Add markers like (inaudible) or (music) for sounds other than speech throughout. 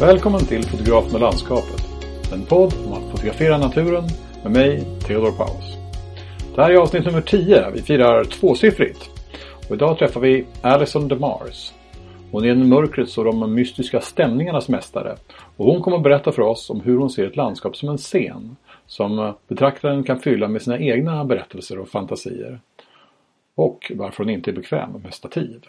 Välkommen till Fotografen och landskapet. En podd om att fotografera naturen med mig, Theodor Paus. Det här är avsnitt nummer 10. Vi firar tvåsiffrigt. Och idag träffar vi Alison DeMars. Hon är en mörkrets och de mystiska stämningarnas mästare. Och hon kommer att berätta för oss om hur hon ser ett landskap som en scen. Som betraktaren kan fylla med sina egna berättelser och fantasier. Och varför hon inte är bekväm med stativ.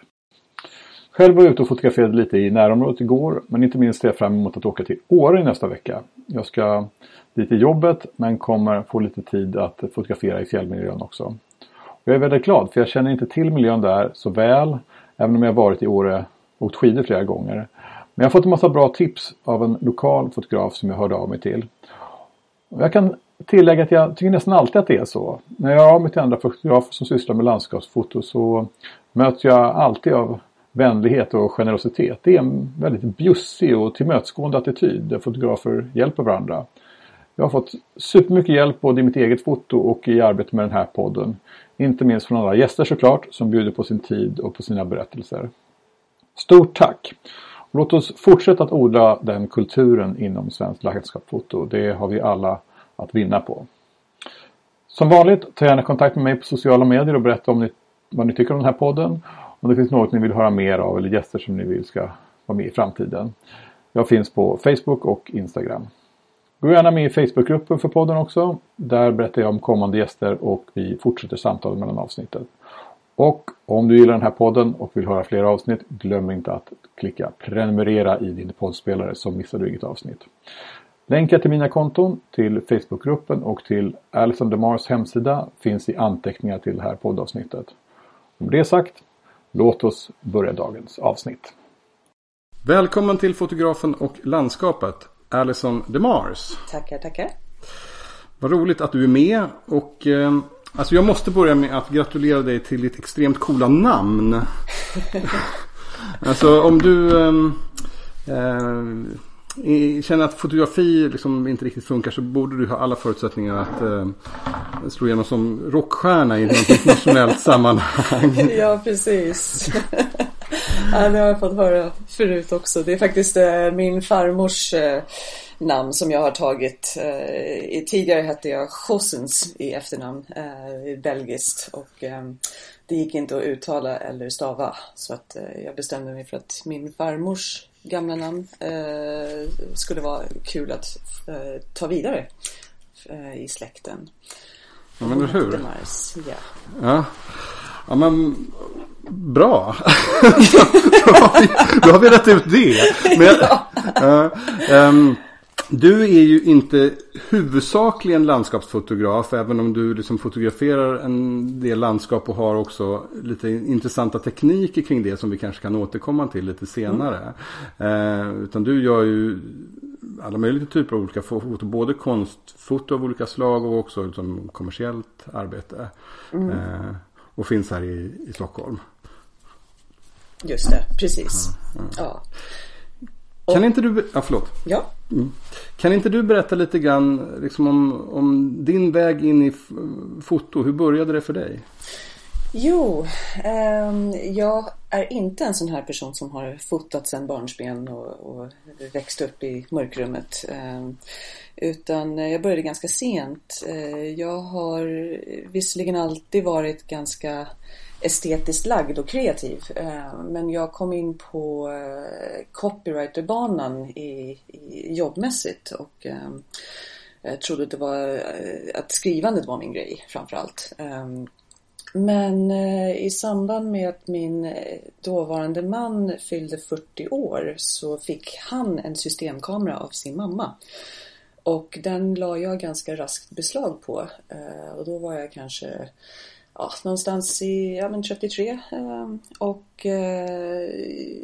Själv var jag ute och fotograferade lite i närområdet igår men inte minst ser jag fram emot att åka till Åre nästa vecka. Jag ska dit i jobbet men kommer få lite tid att fotografera i fjällmiljön också. Och jag är väldigt glad för jag känner inte till miljön där så väl även om jag varit i Åre och åkt skidor flera gånger. Men jag har fått en massa bra tips av en lokal fotograf som jag hörde av mig till. Och jag kan tillägga att jag tycker nästan alltid att det är så. När jag har av mig till andra fotografer som sysslar med landskapsfoto så möter jag alltid av vänlighet och generositet. Det är en väldigt bjussig och tillmötesgående attityd där fotografer hjälper varandra. Jag har fått supermycket hjälp både i mitt eget foto och i arbetet med den här podden. Inte minst från alla gäster såklart som bjuder på sin tid och på sina berättelser. Stort tack! Låt oss fortsätta att odla den kulturen inom svenskt landskapsfoto. Det har vi alla att vinna på. Som vanligt, ta gärna kontakt med mig på sociala medier och berätta om ni, vad ni tycker om den här podden. Om det finns något ni vill höra mer av eller gäster som ni vill ska vara med i framtiden. Jag finns på Facebook och Instagram. Gå gärna med i Facebookgruppen för podden också. Där berättar jag om kommande gäster och vi fortsätter samtalet mellan avsnitten. Och om du gillar den här podden och vill höra fler avsnitt, glöm inte att klicka prenumerera i din poddspelare så missar du inget avsnitt. Länkar till mina konton, till Facebookgruppen och till Alison DeMars hemsida finns i anteckningar till det här poddavsnittet. Med det sagt, låt oss börja dagens avsnitt. Välkommen till fotografen och landskapet, Alison DeMars. Tackar, tackar. Vad roligt att du är med och eh, alltså jag måste börja med att gratulera dig till ditt extremt coola namn. (laughs) alltså om du eh, eh, känner att fotografi liksom inte riktigt funkar så borde du ha alla förutsättningar att eh, slå igenom som rockstjärna i något (laughs) internationellt sammanhang. (laughs) Ja, precis. (laughs) ja, det har jag fått höra förut också. Det är faktiskt eh, min farmors eh, namn som jag har tagit. Eh, tidigare hette jag Chossens i efternamn, eh, belgiskt. Och eh, det gick inte att uttala eller stava. Så att eh, jag bestämde mig för att min farmors gamla namn eh, skulle vara kul att eh, ta vidare eh, i släkten. Ja men hur? Ja. ja. Ja men bra. (laughs) då, har vi, då har vi rätt ut det. Men, (laughs) ja. uh, um, du är ju inte huvudsakligen landskapsfotograf även om du liksom fotograferar en del landskap och har också lite intressanta tekniker kring det som vi kanske kan återkomma till lite senare. Mm. Eh, utan du gör ju alla möjliga typer av olika foto, både konstfoto av olika slag och också liksom kommersiellt arbete. Mm. Eh, och finns här i, i Stockholm. Just det, precis. Mm. Ja. Kan inte du, ja förlåt. Ja. Mm. Kan inte du berätta lite grann liksom om, om din väg in i foto? Hur började det för dig? Jo, eh, jag är inte en sån här person som har fotat sedan barnsben och, och växt upp i mörkrummet. Eh, utan jag började ganska sent. Eh, jag har visserligen alltid varit ganska estetiskt lagd och kreativ. Eh, men jag kom in på eh, copywriterbanan i, i jobbmässigt och jag trodde att det var att skrivandet var min grej framförallt. Men i samband med att min dåvarande man fyllde 40 år så fick han en systemkamera av sin mamma. Och den la jag ganska raskt beslag på. Och då var jag kanske ja, någonstans i ja, men 33. Ehm, och eh,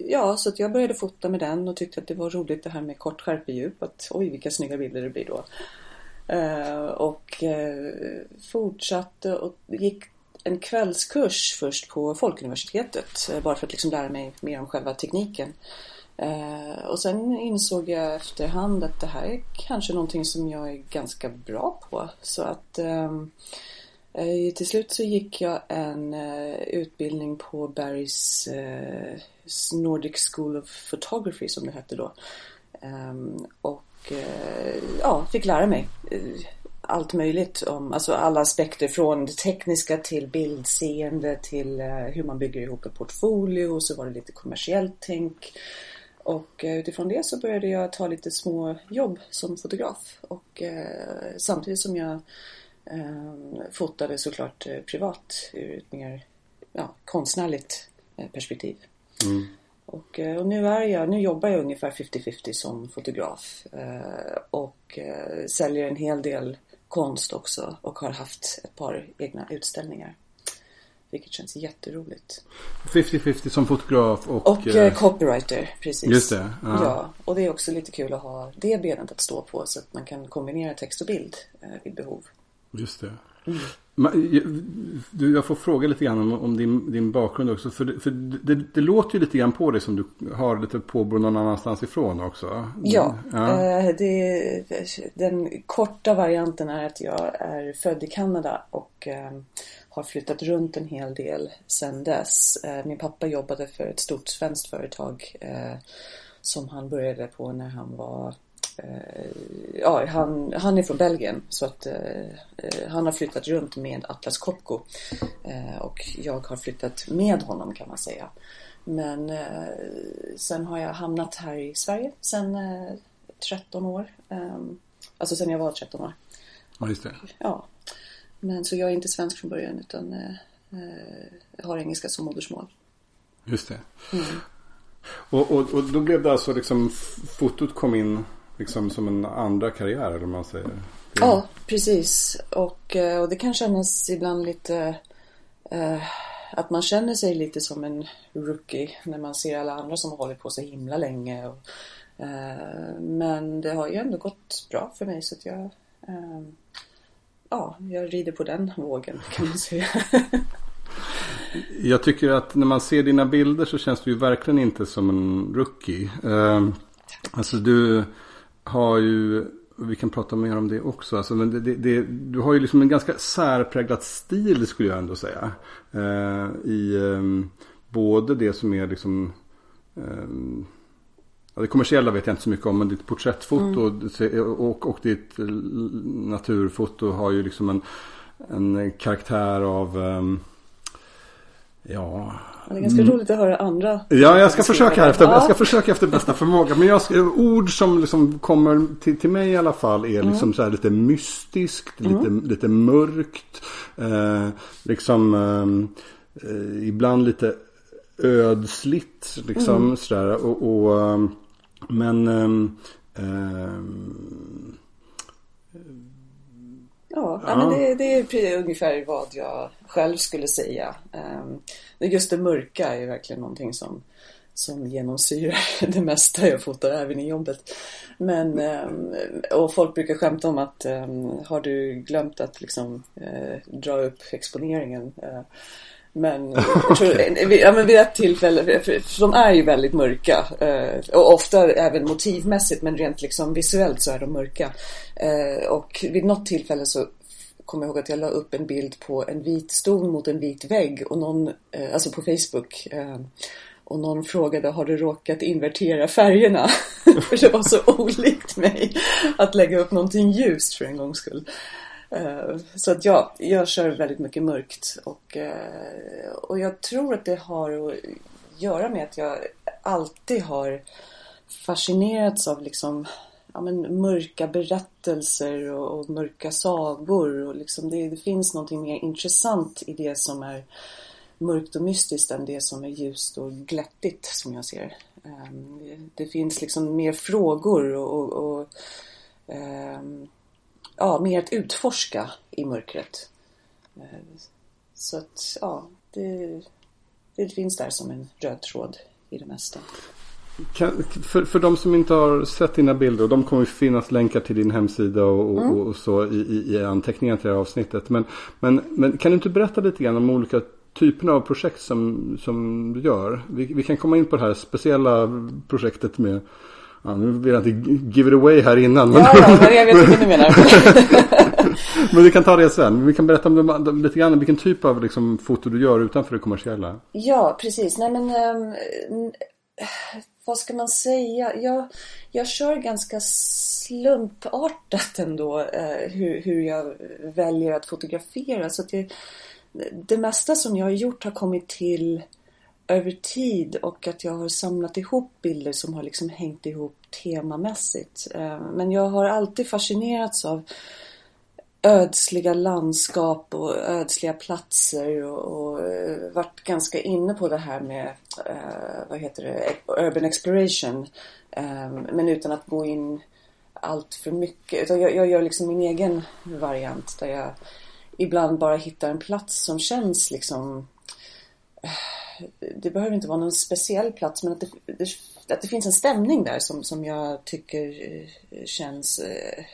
ja, så att jag började fota med den och tyckte att det var roligt det här med kort skärpedjup. Att oj, vilka snygga bilder det blir då. Eh, och eh, fortsatte och gick en kvällskurs först på Folkuniversitetet. Bara för att liksom lära mig mer om själva tekniken. och sen insåg jag efterhand att det här är kanske någonting som jag är ganska bra på. Så att Eh, Eh, till slut så gick jag en eh, utbildning på Barrys eh, Nordic School of Photography som det hette då. Ehm, och ja, fick lära mig allt möjligt om alltså alla aspekter från det tekniska till bildseende till hur man bygger ihop en portfolio. och Så var det lite kommersiellt tänk. Och utifrån det så började jag ta lite små jobb som fotograf. Och samtidigt som jag fotade såklart privat ur ett mer ja, konstnärligt perspektiv. Mm. Och, eh, och, nu är jag, nu jobbar jag ungefär 50-50 som fotograf eh, och eh, säljer en hel del konst också och har haft ett par egna utställningar. Vilket känns jätteroligt. 50-50 som fotograf och... Och eh, copywriter, precis. Just det. Ja. ja. och det är också lite kul att ha det benet att stå på så att man kan kombinera text och bild eh, vid behov. Just det. Mm. Du, jag får fråga lite grann om, om din, din bakgrund också. För, för det, det, låter ju lite grann på dig som du har lite påbrå någon annanstans ifrån också. Ja, ja. Eh, det, den korta varianten är att jag är född i Kanada och eh, har flyttat runt en hel del sedan dess. Eh, min pappa jobbade för ett stort svenskt företag som han började på när han var ja, han, han är från Belgien så att eh, eh, han har flyttat runt med Atlas Copco eh, och jag har flyttat med honom kan man säga. Men eh, sen har jag hamnat här i Sverige sen 13 år. Ehm, alltså sen jag var 13 år. Ja, just det. Ja. Men så jag är inte svensk från början utan har engelska som modersmål. Just det. Mm. Och, och, och då blev det alltså liksom fotot kom in liksom som en andra karriär eller man säger. Det... Ja, precis. Och, eh, och det kan kännas ibland lite eh, att man känner sig lite som en rookie när man ser alla andra som har hållit på så himla länge. Och, eh, men det har ju ändå gått bra för mig så att jag eh, ja, jag rider på den vågen kan man säga. jag tycker att när man ser dina bilder så känns du ju verkligen inte som en rookie. Eh, alltså du har ju, vi kan prata mer om det också, alltså, men det, det, det, du har ju liksom en ganska särpräglad stil skulle jag ändå säga. Eh, I eh, både det som är liksom eh, det kommersiella vet jag inte så mycket om men ditt porträttfoto mm. och, och ditt naturfoto har ju liksom en, en karaktär av um, Ja, det är ganska mm. roligt att höra andra. Ja, jag ska försöka efter, ja. jag ska försöka efter bästa förmåga. Men jag, ord som liksom kommer till, till mig i alla fall är liksom mm. så lite mystiskt, mm. lite, lite mörkt. Eh, liksom eh, eh, ibland lite ödsligt liksom mm. sådär. Och, och, ehm, men ehm, ehm, Ja, ja. Men det, det, är ungefär vad jag själv skulle säga. Ehm, just det mörka är verkligen någonting som, som genomsyrar (laughs) det mesta jag fotar även i jobbet. Men, ehm, och folk brukar skämta om att ehm, har du glömt att liksom eh, dra upp exponeringen? Men, (laughs) tror, ja, men vid ett tillfälle, för de är ju väldigt mörka eh, och ofta även motivmässigt men rent liksom visuellt så är de mörka. Eh, och vid något tillfälle så kommer jag ihåg att jag la upp en bild på en vit stol mot en vit vägg och någon, eh, alltså på Facebook och någon frågade har du råkat invertera färgerna? (laughs) för det var så olikt mig att lägga upp någonting ljust för en gångs skull. Eh, så att ja, jag kör väldigt mycket mörkt och, eh, och jag tror att det har att göra med att jag alltid har fascinerats av liksom ja, men mörka berättelser och, och mörka sagor. Och liksom det, det, finns någonting mer intressant i det som är mörkt och mystiskt än det som är ljust och glättigt som jag ser. Eh, det finns liksom mer frågor och, och, och um, ja, mer att utforska i mörkret. Eh, så att, ja, det, det finns där som en röd tråd i det mesta. Kan, för, för de som inte har sett dina bilder, och de kommer finnas länkar till din hemsida och, mm. och, och så i, i, i anteckningar till det här avsnittet. Men, men, men kan du inte berätta lite grann om olika typerna av projekt som, som du gör? Vi, vi kan komma in på det här speciella projektet med Ja, nu vill jag inte give it away här innan. Men... Ja, ja, men jag vet vad du menar. (laughs) men vi kan ta det sen. Vi kan berätta om det, lite grann vilken typ av liksom, foto du gör utanför det kommersiella. Ja, precis. Nej, men, um, vad ska man säga? Jag, jag kör ganska slumpartat ändå eh, hur, hur jag väljer att fotografera. Så att det, det mesta som jag har gjort har kommit till över tid och att jag har samlat ihop bilder som har liksom hängt ihop temamässigt. Eh, men jag har alltid fascinerats av ödsliga landskap och ödsliga platser och, och eh, varit ganska inne på det här med, eh, vad heter det, urban exploration. Eh, men utan att gå in allt för mycket. Utan jag, jag gör liksom min egen variant där jag ibland bara hittar en plats som känns liksom eh, det behöver inte vara någon speciell plats men att det, det, att det finns en stämning där som, som jag tycker eh, känns eh,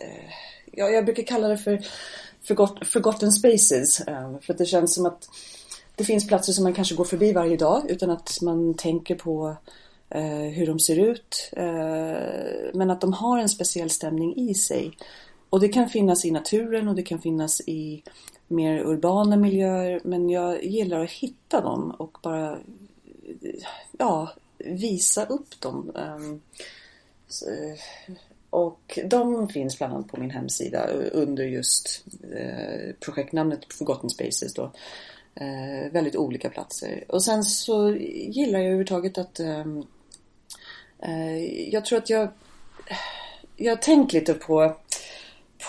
eh, jag brukar kalla det för forgot, forgotten spaces. Eh, för att det känns som att det finns platser som man kanske går förbi varje dag utan att man tänker på eh, hur de ser ut. Eh, men att de har en speciell stämning i sig. Och det kan finnas i naturen och det kan finnas i mer urbana miljöer. Men jag gillar att hitta dem och bara ja, visa upp dem. Ehm, och de finns bland annat på min hemsida under just eh, projektnamnet Forgotten Spaces då. Eh, väldigt olika platser. Och sen så gillar jag överhuvudtaget att ehm, eh, jag tror att jag jag har tänkt lite på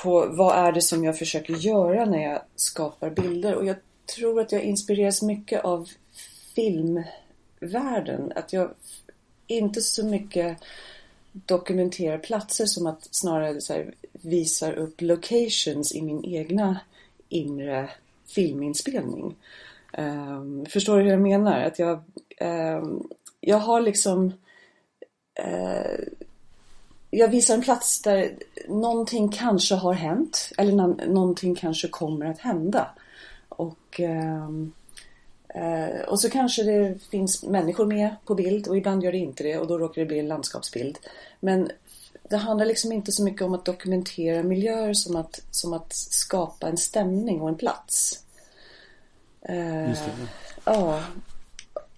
på vad är det som jag försöker göra när jag skapar bilder och jag tror att jag inspireras mycket av filmvärlden. Att jag inte så mycket dokumenterar platser som att snarare så här, visar upp locations i min egna inre filminspelning. Um, förstår du hur jag menar? Att jag, um, jag har liksom uh, jag visar en plats där någonting kanske har hänt eller någonting kanske kommer att hända. Och um, Eh, och så kanske det finns människor med på bild och ibland gör det inte det och då råkar det bli en landskapsbild. Men det handlar liksom inte så mycket om att dokumentera miljöer som att, som att skapa en stämning och en plats. Eh. Ja.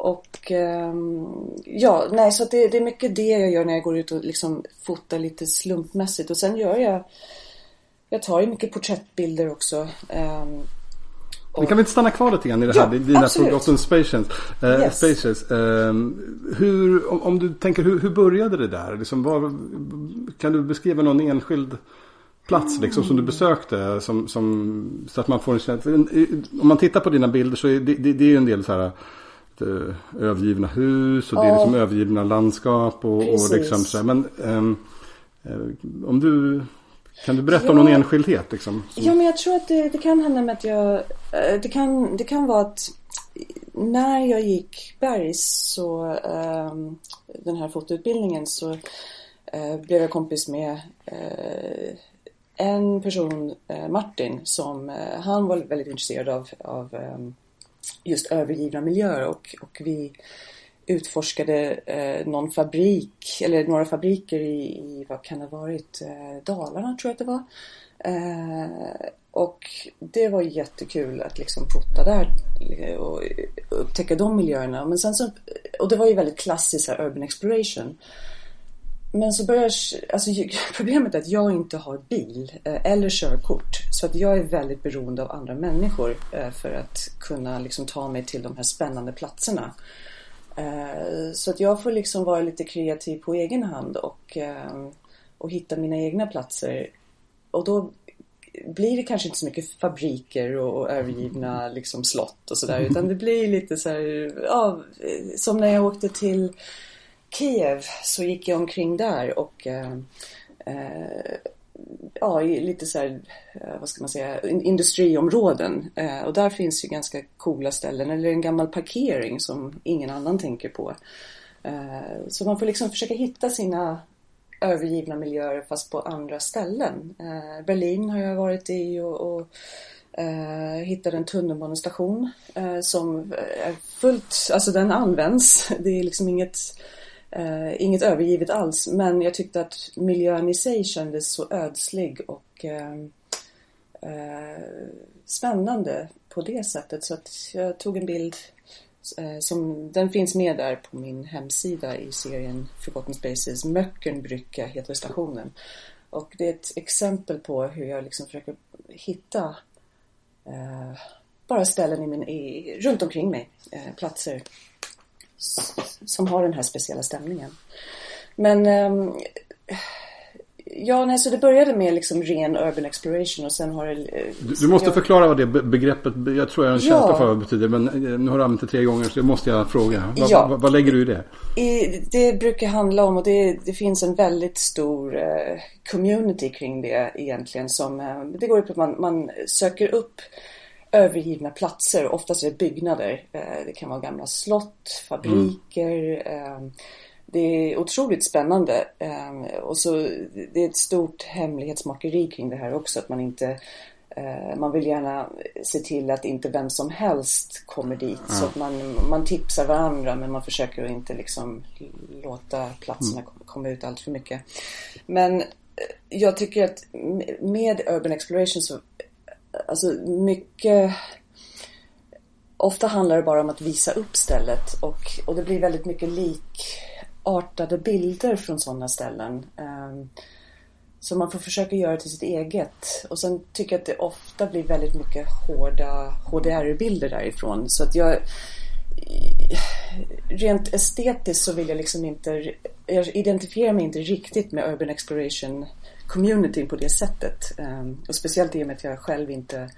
Och ehm, ja, nej så det, det, är mycket det jag gör när jag går ut och liksom fotar lite slumpmässigt och sen gör jag Jag tar ju mycket porträttbilder också. Um, vi kan väl stanna kvar lite grann i det här, ja, dina absolut. Forgotten Spaces. Uh, yes. spaces. Uh, hur, om, om, du tänker, hur, hur började det där? Liksom, var, kan du beskriva någon enskild plats liksom, som du besökte? Som, som, så att man får en känsla. Om man tittar på dina bilder så är det, det, det är ju en del så här eh, övergivna hus och det är liksom övergivna landskap och, och liksom så här. Men um, om du kan du berätta ja, om någon enskildhet? Liksom, som... Ja, men jag tror att det, det, kan hända med att jag... Eh, det kan, det kan vara att när jag gick Bergs så um, den här fotoutbildningen så uh, blev jag kompis med uh, en person, Martin, som han var väldigt intresserad av, av um, just övergivna miljöer och, och vi utforskade eh, någon fabrik eller några fabriker i, i vad kan det ha varit, eh, Dalarna tror jag att det var. Eh, och det var jättekul att liksom putta där eh, och upptäcka de miljöerna. Men sen så, och det var ju väldigt klassiskt här, urban exploration. Men så börjar, alltså (laughs) problemet är att jag inte har bil eh, eller körkort. Så att jag är väldigt beroende av andra människor eh, för att kunna liksom ta mig till de här spännande platserna. Eh, så att jag får liksom vara lite kreativ på egen hand och, och hitta mina egna platser. Och då blir det kanske inte så mycket fabriker och, övergivna liksom slott och sådär utan det blir lite så här, ja, som när jag åkte till Kiev så gick jag omkring där och eh, eh ja, lite så här, eh, vad ska man säga, industriområden. Eh, och där finns ju ganska coola ställen, eller en gammal parkering som ingen annan tänker på. Eh, så man får liksom försöka hitta sina övergivna miljöer fast på andra ställen. Eh, Berlin har jag varit i och, och eh, Uh, hittade en tunnelbanestation uh, som är fullt, alltså den används. Det är liksom inget Eh, inget övergivet alls men jag tyckte att miljön i sig kändes så ödslig och eh, eh, spännande på det sättet så att jag tog en bild Eh, som, den finns med där på min hemsida i serien Forgotten Spaces. Möckenbrücke heter stationen. Och det är ett exempel på hur jag liksom försöker hitta eh, bara ställen i min, i, runt omkring mig. Eh, platser som har den här speciella stämningen. Men eh, Ja, nej, så det började med liksom ren urban exploration och sen har det... Eh, du, du måste jag... förklara vad det begreppet, jag tror jag har en känsla ja. för vad det betyder, men eh, nu har du använt det tre gånger så det måste jag fråga. Va, ja. vad, vad lägger du i det? I, det brukar handla om, och det, det finns en väldigt stor eh, community kring det egentligen som, eh, det går ut på att man, man söker upp övergivna platser, oftast är det byggnader. Eh, det kan vara gamla slott, fabriker, mm det är otroligt spännande. Ehm, och så det är ett stort hemlighetsmakeri kring det här också. Att man inte eh, man vill gärna se till att inte vem som helst kommer dit. Mm. Så att man, man tipsar varandra men man försöker att inte liksom låta platserna mm. komma ut allt för mycket. Men eh, jag tycker att med Urban Exploration så, alltså mycket Ofta handlar det bara om att visa upp stället och, och det blir väldigt mycket likartade bilder från sådana ställen. Ehm, så man får försöka göra det till sitt eget. Och sen tycker jag att det ofta blir väldigt mycket hårda HDR-bilder därifrån. Så att jag rent estetiskt så vill jag liksom inte, jag identifierar mig inte riktigt med Urban Exploration communityn på det sättet. Ehm, och speciellt i och med att jag själv inte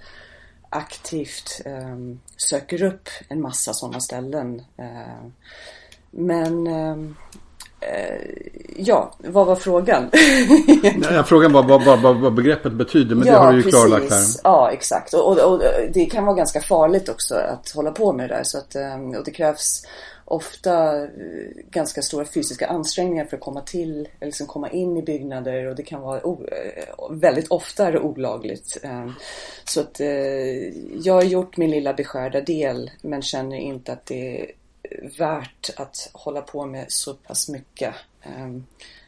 aktivt ehm, söker upp en massa sådana ställen. Ehm, men ja, vad var frågan? (laughs) Nej, frågan var vad, vad, vad, begreppet betyder, men ja, det har du ju precis. klarlagt här. Ja, exakt. Och, och, och, det kan vara ganska farligt också att hålla på med det där. Så att, ehm, och det krävs ofta eh, ganska stora fysiska ansträngningar för att komma till, eller liksom komma in i byggnader och det kan vara eh, väldigt ofta olagligt. Ehm, så att eh, jag har gjort min lilla beskärda del men känner inte att det värt att hålla på med så pass mycket. Um,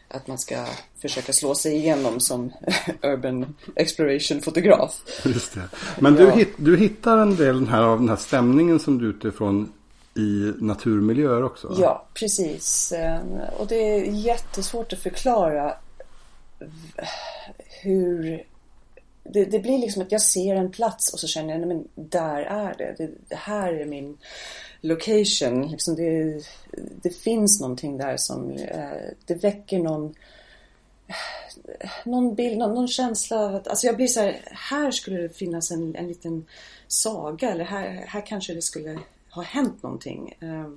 att man ska försöka slå sig igenom som (laughs) urban exploration-fotograf. Just det. Men ja. du, hitt, du hittar en del här av den här stämningen som du utifrån i naturmiljöer också? Ja, precis. Ehm, och det är jättesvårt att förklara hur det, det, blir liksom att jag ser en plats och så känner jag, nej men där är det. Det, det här är min location. Liksom det, det finns någonting där som eh, det väcker någon eh, någon bild, någon, någon känsla av att, alltså jag blir så här, här skulle det finnas en, en liten saga eller här, här kanske det skulle ha hänt någonting. Eh,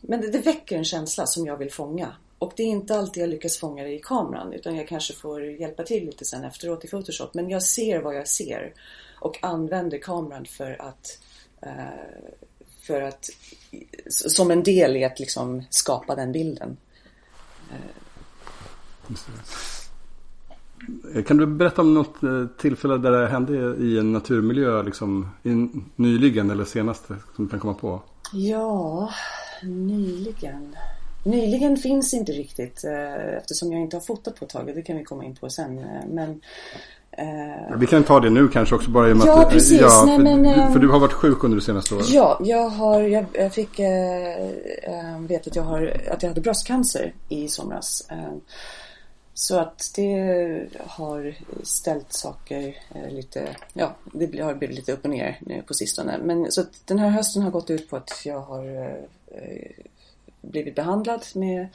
men det, det väcker en känsla som jag vill fånga. Och det är inte alltid jag lyckas fånga det i kameran utan jag kanske får hjälpa till lite sen efteråt i Photoshop. Men jag ser vad jag ser och använder kameran för att Eh, för att, som en del i att liksom skapa den bilden. Kan du berätta om något eh, tillfälle där det hände i en naturmiljö liksom, nyligen eller senast som du kan komma på? Ja, nyligen. Nyligen finns inte riktigt eh, eftersom jag inte har fotat på ett tag. Det kan vi komma in på sen. Men Uh, vi kan ta det nu kanske också bara med ja, att, precis. Ja, Nej, men, för, du har varit sjuk under det senaste året. Ja, jag har, jag, fick äh, vet att jag, har, att jag hade bröstcancer i somras. Så att det har ställt saker lite, ja, det har blivit lite upp och ner nu på sistone. Men så att den här hösten har gått ut på att jag har blivit behandlad med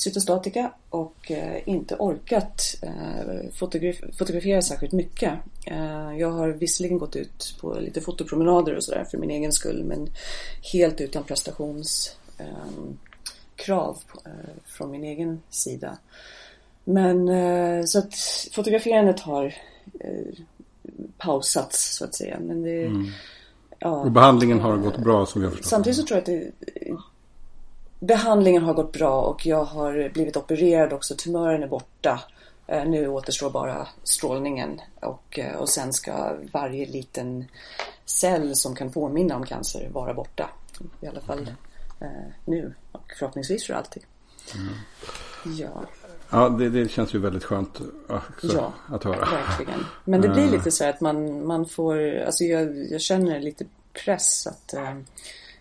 cytostatika och eh, inte orkat eh, fotograf fotografera särskilt mycket. Eh, jag har visserligen gått ut på lite fotopromenader och sådär för min egen skull men helt utan prestationskrav från min egen sida. Men så att fotograferandet har pausats så att säga. Men det, mm. ja, och behandlingen har gått bra som jag förstår. Samtidigt så tror jag att det behandlingen har gått bra och jag har blivit opererad också. Tumören är borta. Eh, nu återstår bara strålningen och, eh, och sen ska varje liten cell som kan påminna om cancer vara borta. I alla fall eh, nu och förhoppningsvis för alltid. Mm. Ja. Ja, det, det, känns ju väldigt skönt också ja, att höra. verkligen. Men det blir lite så att man, man får, alltså jag, jag känner lite press att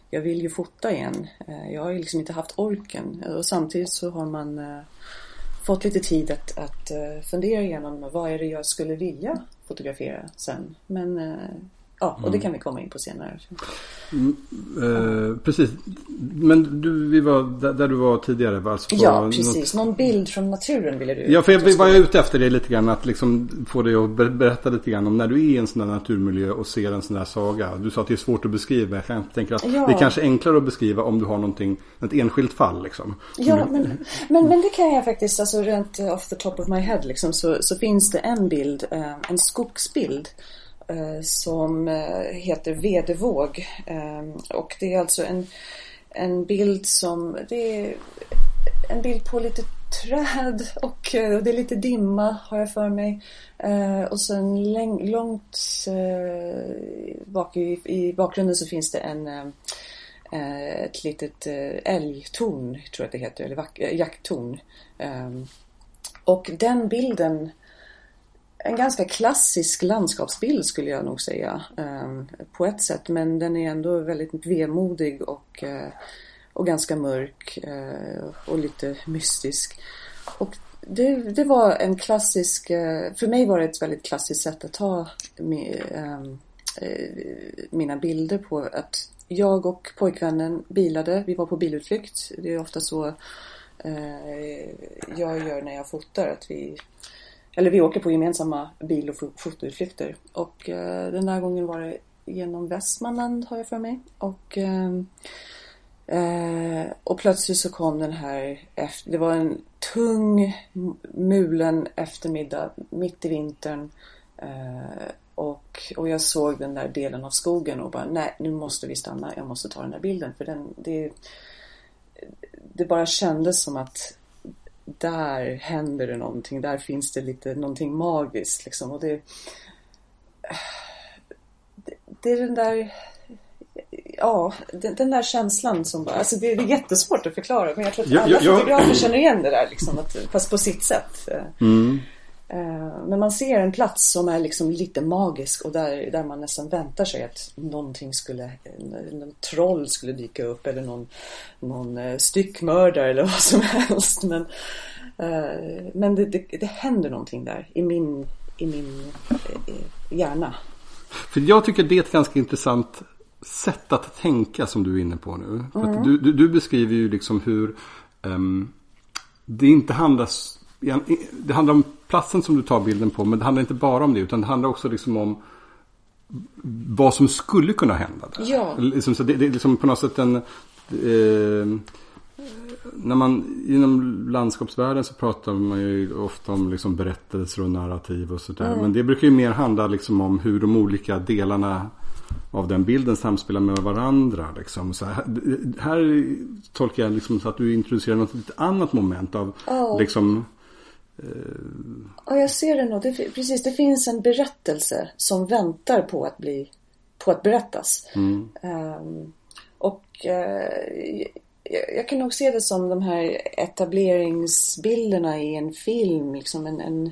jag vill ju fota igen. Eh, jag har ju liksom inte haft orken eh, och samtidigt så har man eh, fått lite tid att, att fundera igenom vad är det jag skulle vilja fotografera sen. Men Ja, och det mm. kan vi komma in på senare. Mm, eh, precis. Men du, vi var där, där du var tidigare. Alltså ja, precis. Något... Någon bild från naturen ville du. Ja, för jag var jag ute efter det lite grann. Att liksom få dig att berätta lite grann om när du är i en sån här naturmiljö och ser en sån här saga. Du sa att det är svårt att beskriva. Jag tänker att ja. det är kanske enklare att beskriva om du har någonting, ett enskilt fall liksom. Ja, men, men, men det kan jag faktiskt, alltså rent off the top of my head liksom, så, så finns det en bild, eh, en skogsbild Eh, som eh, heter Vedevåg. Eh, och det är alltså en, en bild som, det är en bild på lite träd och, och det är lite dimma har jag för mig. och sen läng, långt bak i, i bakgrunden så finns det en ett litet älgtorn, tror jag att det heter, eller jakttorn. Och den bilden en ganska klassisk landskapsbild skulle jag nog säga ehm, på ett sätt men den är ändå väldigt vemodig och, eh, och ganska mörk eh, och lite mystisk. Och det, det var en klassisk, eh, för mig var det ett väldigt klassiskt sätt att ta ehm, mina bilder på. Att jag och pojkvännen bilade, vi var på bilutflykt. Det är ofta så jag gör när jag fotar. Att vi eller vi åker på gemensamma bil och fotoutflykter. Och eh, den här gången var det genom Västmanland har jag för mig. Och, eh, eh, och plötsligt så kom den här, efter, det var en tung mulen eftermiddag mitt i vintern. Eh, och, och jag såg den där delen av skogen och bara nej nu måste vi stanna, jag måste ta den där bilden. För den, det, det bara kändes som att där händer det någonting. Där finns det lite någonting magiskt liksom. Och det, det, det är den där ja, den, den, där känslan som bara, alltså det, det, är jättesvårt att förklara men jag tror att alla ja, ja, fotografer känner igen det där liksom, att, fast på sitt sätt. Mm. Eh, men man ser en plats som är liksom lite magisk och där, där man nästan väntar sig att någonting skulle, någon troll skulle dyka upp eller någon, någon eh, styckmördare eller (laughs) vad som helst. Men, eh, men det, det, det händer någonting där i min, i min hjärna. För jag tycker det är ett ganska intressant sätt att tänka som du är inne på nu. Mm. Du, du, du, beskriver ju liksom hur um, det inte handlar det handlar om platsen som du tar bilden på. Men det handlar inte bara om det. Utan det handlar också liksom om vad som skulle kunna hända. Där. Ja. Liksom, så det, det är liksom på något sätt en... Eh, när man inom landskapsvärlden så pratar man ju ofta om liksom berättelser och narrativ och sådär. Mm. Men det brukar ju mer handla liksom om hur de olika delarna av den bilden samspelar med varandra. Liksom. Så här, här tolkar jag liksom så att du introducerar något lite annat moment av oh. liksom Ja, jag ser det nog. Det, precis, det finns en berättelse som väntar på att bli på att berättas. Mm. Um, och uh, jag, jag, kan nog se det som de här etableringsbilderna i en film. Liksom en, en,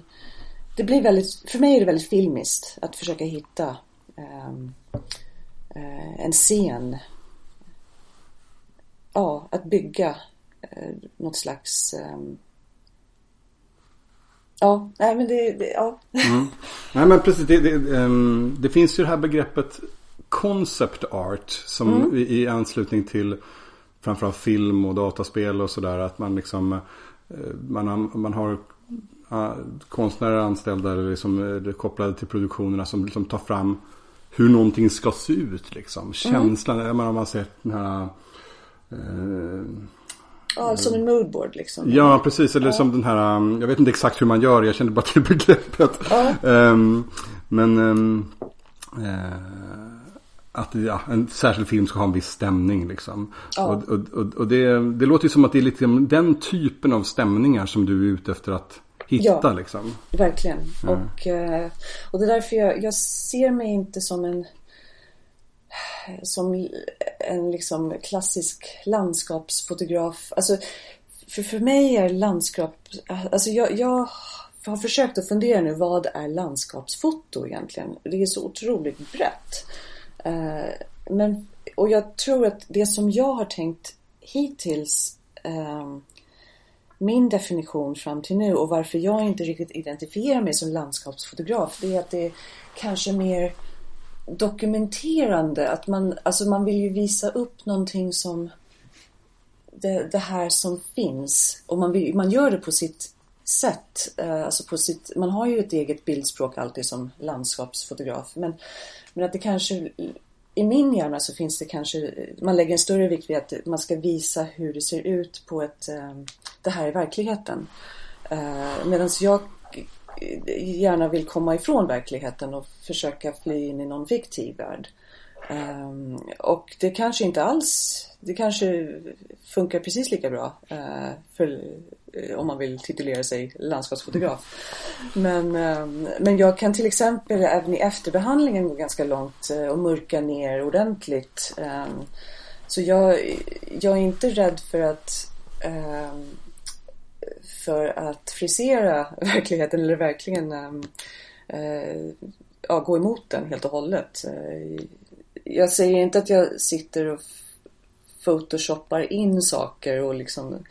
det blir väldigt, för mig är det väldigt filmiskt att försöka hitta um, uh, en scen. Ja, att bygga uh, något slags um, Ja, nej men det, det ja. Mm. Nej men precis, det, det, um, det, finns ju det här begreppet concept art som mm. i, i, anslutning till framförallt film och dataspel och sådär att man liksom uh, man, har, man har uh, konstnärer anställda eller liksom, uh, kopplade till produktionerna som liksom tar fram hur någonting ska se ut liksom. Mm. Känslan, mm. man har sett den här uh, Ja, som en moodboard liksom. Ja, precis. Eller ja. som den här, um, jag vet inte exakt hur man gör, jag kände bara till (laughs) begreppet. Ja. Um, men um, uh, att ja, en särskild film ska ha en viss stämning liksom. Ja. Och, och, och, och det, det, låter ju som att det är lite den typen av stämningar som du är ute efter att hitta ja, liksom. Verkligen. Och, uh, och det är därför jag, jag ser mig inte som en som en liksom klassisk landskapsfotograf. Alltså, för, för mig är landskap, alltså jag, jag har försökt att fundera nu, vad är landskapsfoto egentligen? Det är så otroligt brett. Eh, men, och jag tror att det som jag har tänkt hittills eh, min definition fram till nu och varför jag inte riktigt identifierar mig som landskapsfotograf det är att det är kanske mer dokumenterande. Att man, alltså man vill ju visa upp någonting som det, det här som finns och man, vill, man gör det på sitt sätt. Eh, alltså på sitt, man har ju ett eget bildspråk alltid som landskapsfotograf men, men att det kanske i min hjärna så finns det kanske, man lägger en större vikt vid att man ska visa hur det ser ut på ett, eh, det här i verkligheten. Eh, Medan jag gärna vill komma ifrån verkligheten och försöka fly in i någon fiktiv värld. Um, och det kanske inte alls, det kanske funkar precis lika bra uh, för, uh, om man vill titulera sig landskapsfotograf. Men, um, men jag kan till exempel även i efterbehandlingen gå ganska långt uh, och mörka ner ordentligt. Um, så jag, jag är inte rädd för att för att frisera (laughs) verkligheten eller verkligen äh, ja, gå emot den helt och hållet. Eh, jag säger inte att jag sitter och photoshoppar in saker och liksom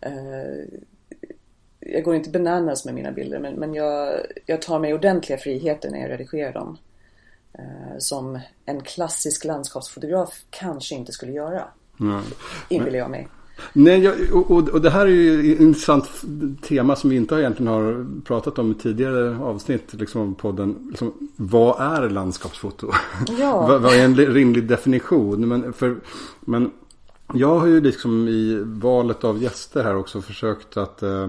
äh, jag går inte bananas med mina bilder men, men jag, jag tar mig ordentliga friheter när jag redigerar dem. Äh, som en klassisk landskapsfotograf kanske inte skulle göra. Mm. Inbillar jag mig. Nej, jag, och, och det här är ju ett intressant tema som vi inte egentligen har pratat om i tidigare avsnitt liksom, podden. Liksom, vad är landskapsfoto? Ja. (laughs) vad, vad, är en rimlig definition? Men, för, men jag har ju liksom i valet av gäster här också försökt att eh,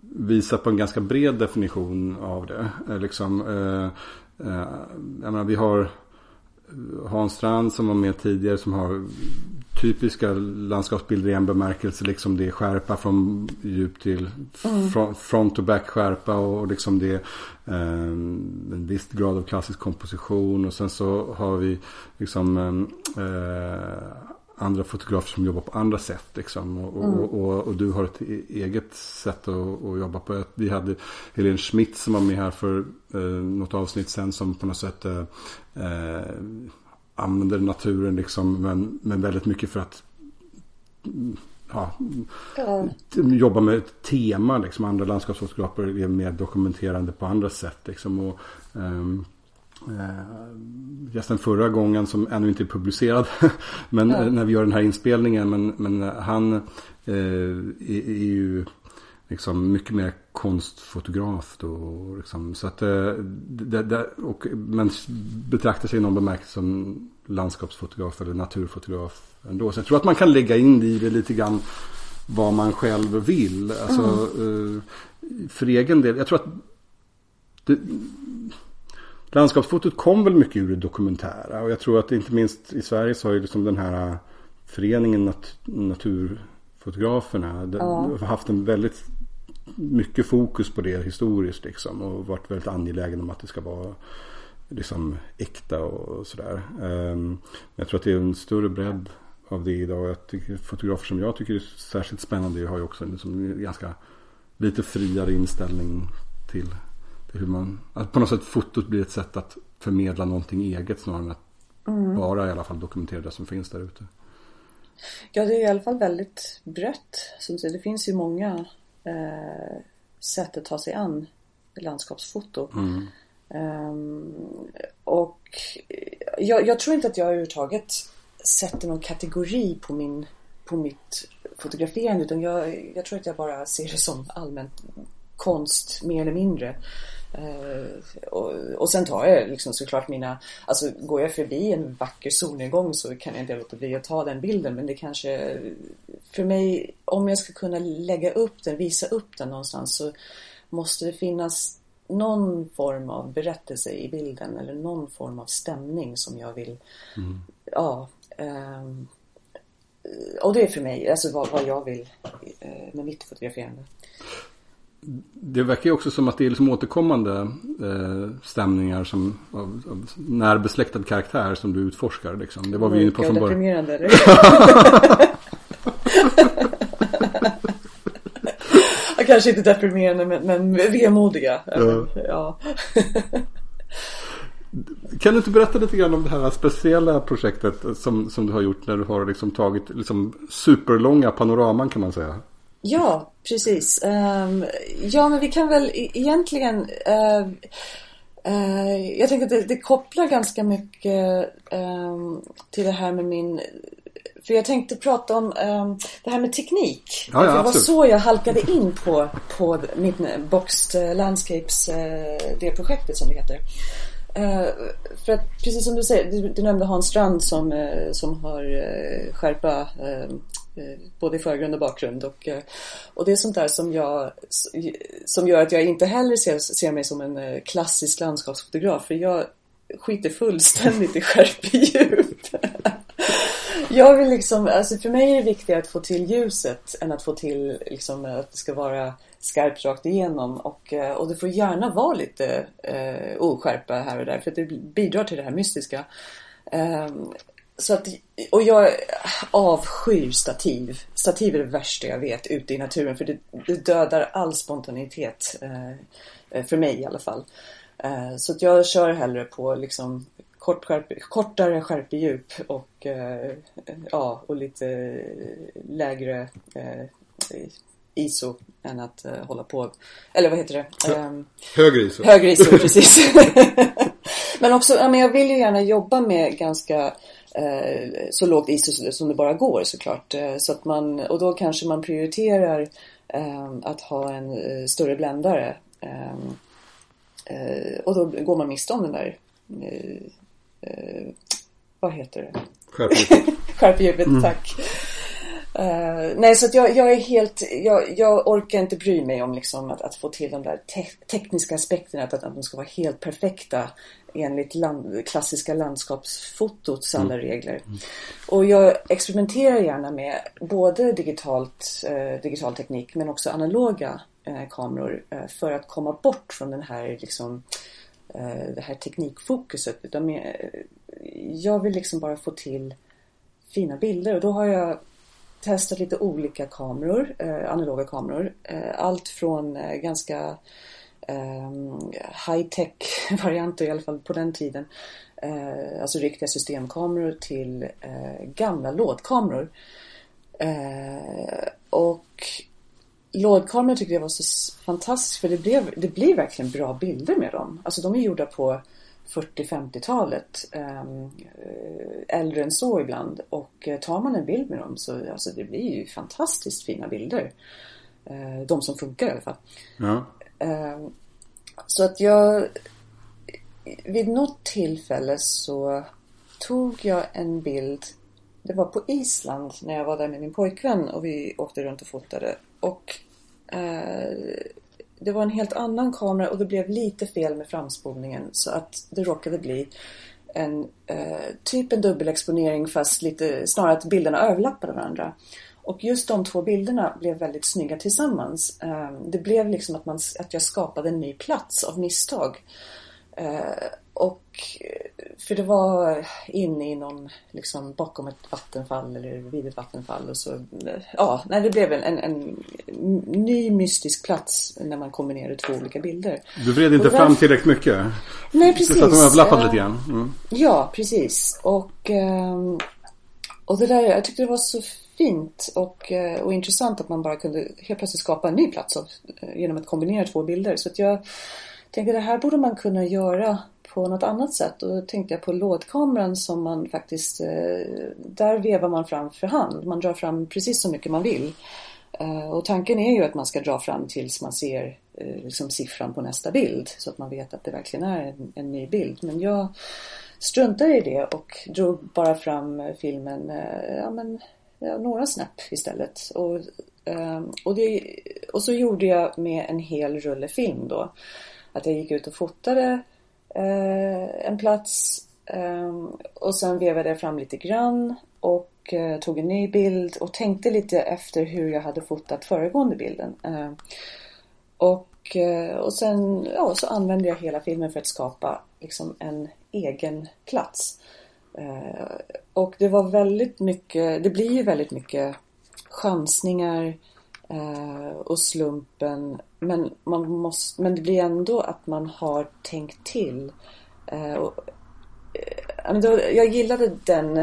visa på en ganska bred definition av det. Eh, liksom, eh, eh, jag menar, vi har Hans Strand som var med tidigare som har typiska landskapsbilder i en bemärkelse. Liksom det är skärpa från djup till mm. front och back skärpa och liksom det är eh, en viss grad av klassisk komposition. Och sen så har vi liksom eh, andra fotografer som jobbar på andra sätt. Liksom. Och, mm. och, och, och, du har ett e-, eget sätt att, att, jobba på. Vi hade Helene Schmidt som var med här för eh, något avsnitt sen som på något sätt eh, eh använder naturen liksom men, men väldigt mycket för att ja, ja. jobba med ett tema. Liksom. Andra landskapsfotografer är mer dokumenterande på andra sätt. Liksom. Och, um, Uh, gästen förra gången som ännu inte är publicerad. (laughs) men ja. när vi gör den här inspelningen. Men, men han uh, är, är, ju liksom mycket mer konstfotograf då. Liksom. Så att, eh, det, det, och, men betraktar sig i någon bemärkelse som landskapsfotograf eller naturfotograf ändå. Så jag tror att man kan lägga in i det lite grann vad man själv vill. Alltså, mm. Eh, för egen del, jag tror att det, landskapsfotot kom väl mycket ur det dokumentära. Och jag tror att inte minst i Sverige så har ju liksom den här föreningen nat Naturfotograferna ja. haft en väldigt mycket fokus på det historiskt liksom och varit väldigt angelägen om att det ska vara liksom äkta och sådär. Um, jag tror att det är en större bredd av det idag. Jag tycker, fotografer som jag tycker är särskilt spännande har ju också en liksom ganska lite friare inställning till, till hur man, att på något sätt fotot blir ett sätt att förmedla någonting eget snarare än att mm. bara i alla fall dokumentera det som finns där ute. Ja, det är i alla fall väldigt brett. Det finns ju många eh, sätt att ta sig an landskapsfoto. Mm. Um, och jag, jag, tror inte att jag överhuvudtaget sätter någon kategori på, min, på mitt fotograferande utan jag, jag tror att jag bara ser det som allmänt konst mer eller mindre. Uh, och, och sen tar jag liksom såklart mina, alltså går jag förbi en vacker solnedgång så kan jag inte låta bli att ta den bilden men det kanske, för mig, om jag ska kunna lägga upp den, visa upp den någonstans så måste det finnas någon form av berättelse i bilden eller någon form av stämning som jag vill, mm. ja. Um, och det är för mig, alltså vad, vad jag vill uh, med mitt fotograferande. Det verkar ju också som att det är liksom återkommande eh, stämningar som, av, av närbesläktad karaktär som du utforskar. Liksom. Det var vi inne på från början. deprimerande (laughs) kanske inte deprimerande men, men vemodiga. Ja. ja. (laughs) Kan du inte berätta lite grann om det här speciella projektet som, som du har gjort när du har liksom tagit liksom superlånga panoraman kan man säga? Ja, precis. Um, ja, men vi kan väl e-, egentligen uh, uh, jag tänker att det, det kopplar ganska mycket um, till det här med min för jag tänkte prata om um, det här med teknik. Ja, ja, det var så jag halkade in på, på mitt Boxed Landscapes, uh, det projektet som det heter. Uh, för att precis som du säger, du, du nämnde Hans Strand som, uh, som har skärpa Eh, både i förgrund och bakgrund. Och, eh, och det är sånt där som, jag, som gör att jag inte heller ser, ser mig som en eh, klassisk landskapsfotograf. För jag skiter fullständigt i skärpedjup. (laughs) jag vill liksom, alltså för mig är det viktigare att få till ljuset än att få till liksom att det ska vara skarpt rakt igenom och, och det får gärna vara lite eh, oskärpa här och där för att det bidrar till det här mystiska. Eh, så att, och jag avskyr stativ. Stativ är det värsta jag vet ute i naturen för det, det dödar all spontanitet. Eh, för mig i alla fall. Eh, så att jag kör hellre på liksom kort skärpe, kortare skärpedjup och, eh, ja, och lite lägre eh, ISO än att eh, hålla på, eller vad heter det? Um, högre ISO. Högre ISO, precis. (laughs) men också, ja, men jag vill ju gärna jobba med ganska så lågt ISO som det bara går såklart. Eh, så att man, och då kanske man prioriterar eh, att ha en eh, större bländare. Eh, och då går man miste om den där vad heter det? Skärpedjupet. (laughs) Skärpedjupet, mm. tack. Uh, nej, så jag, jag är helt, jag, jag, orkar inte bry mig om liksom att, att få till de där te tekniska aspekterna, att, att de ska vara helt perfekta enligt land, klassiska landskapsfotots alla mm. regler. Mm. Och jag experimenterar gärna med både digitalt, eh, digital teknik men också analoga eh, kameror eh, för att komma bort från den här liksom, eh, det här teknikfokuset. Utan jag vill liksom bara få till fina bilder och då har jag testat lite olika kameror, eh, analoga kameror. Eh, allt från eh, ganska eh, high-tech (laughs) varianter, i alla fall på den tiden. Eh, alltså riktiga systemkameror till eh, gamla lådkameror. Eh, och lådkameror tyckte jag var så fantastiskt för det, blev, det blev verkligen bra bilder med dem. Alltså de är gjorda på 40-50-talet. Ehm, äldre än så ibland. Och eh, tar man en bild med dem så alltså, det blir ju fantastiskt fina bilder. Eh, de som funkar i alla fall. Ja. Ehm, så att jag vid något tillfälle så tog jag en bild. Det var på Island när jag var där med min pojkvän och vi åkte runt och fotade. Och eh, det var en helt annan kamera och det blev lite fel med framspolningen så att det råkade bli en eh, typ en dubbelexponering fast lite snarare att bilderna överlappade varandra. Och just de två bilderna blev väldigt snygga tillsammans. Eh, det blev liksom att, man, att jag skapade en ny plats av misstag. Eh, och för det var inne i någon, liksom bakom ett vattenfall eller vid ett vattenfall och så, ja, nej, det blev en, en, en ny mystisk plats när man kombinerade två olika bilder. Du vred inte fram tillräckligt mycket? Nej, precis. Så att de överlappade lite grann? Mm. Ja, precis. Och, ehm, och det där, jag tyckte det var så fint och, eh, och intressant att man bara kunde helt plötsligt skapa en ny plats av, eh, genom att kombinera två bilder. Så att jag tänkte det här borde man kunna göra på något annat sätt. Och då tänkte jag på lådkameran som man faktiskt, eh, där vevar man fram för hand. Man drar fram precis så mycket man vill. Eh, och tanken är ju att man ska dra fram tills man ser eh, liksom siffran på nästa bild. Så att man vet att det verkligen är en, en ny bild. Men jag struntade i det och drog bara fram filmen ja, men, ja, några snäpp istället. Och, och, det, och så gjorde jag med en hel rulle film då. Att jag gick ut och fotade eh, en plats eh, och sen vevade jag fram lite grann och eh, tog en ny bild och tänkte lite efter hur jag hade fotat föregående bilden. Eh, och, eh, och sen ja, så använde jag hela filmen för att skapa liksom en egen plats. Eh, och det var väldigt mycket, det blir ju väldigt mycket chansningar eh, och slumpen men, man måste, men det blir ändå att man har tänkt till. Eh, och, eh, jag gillade den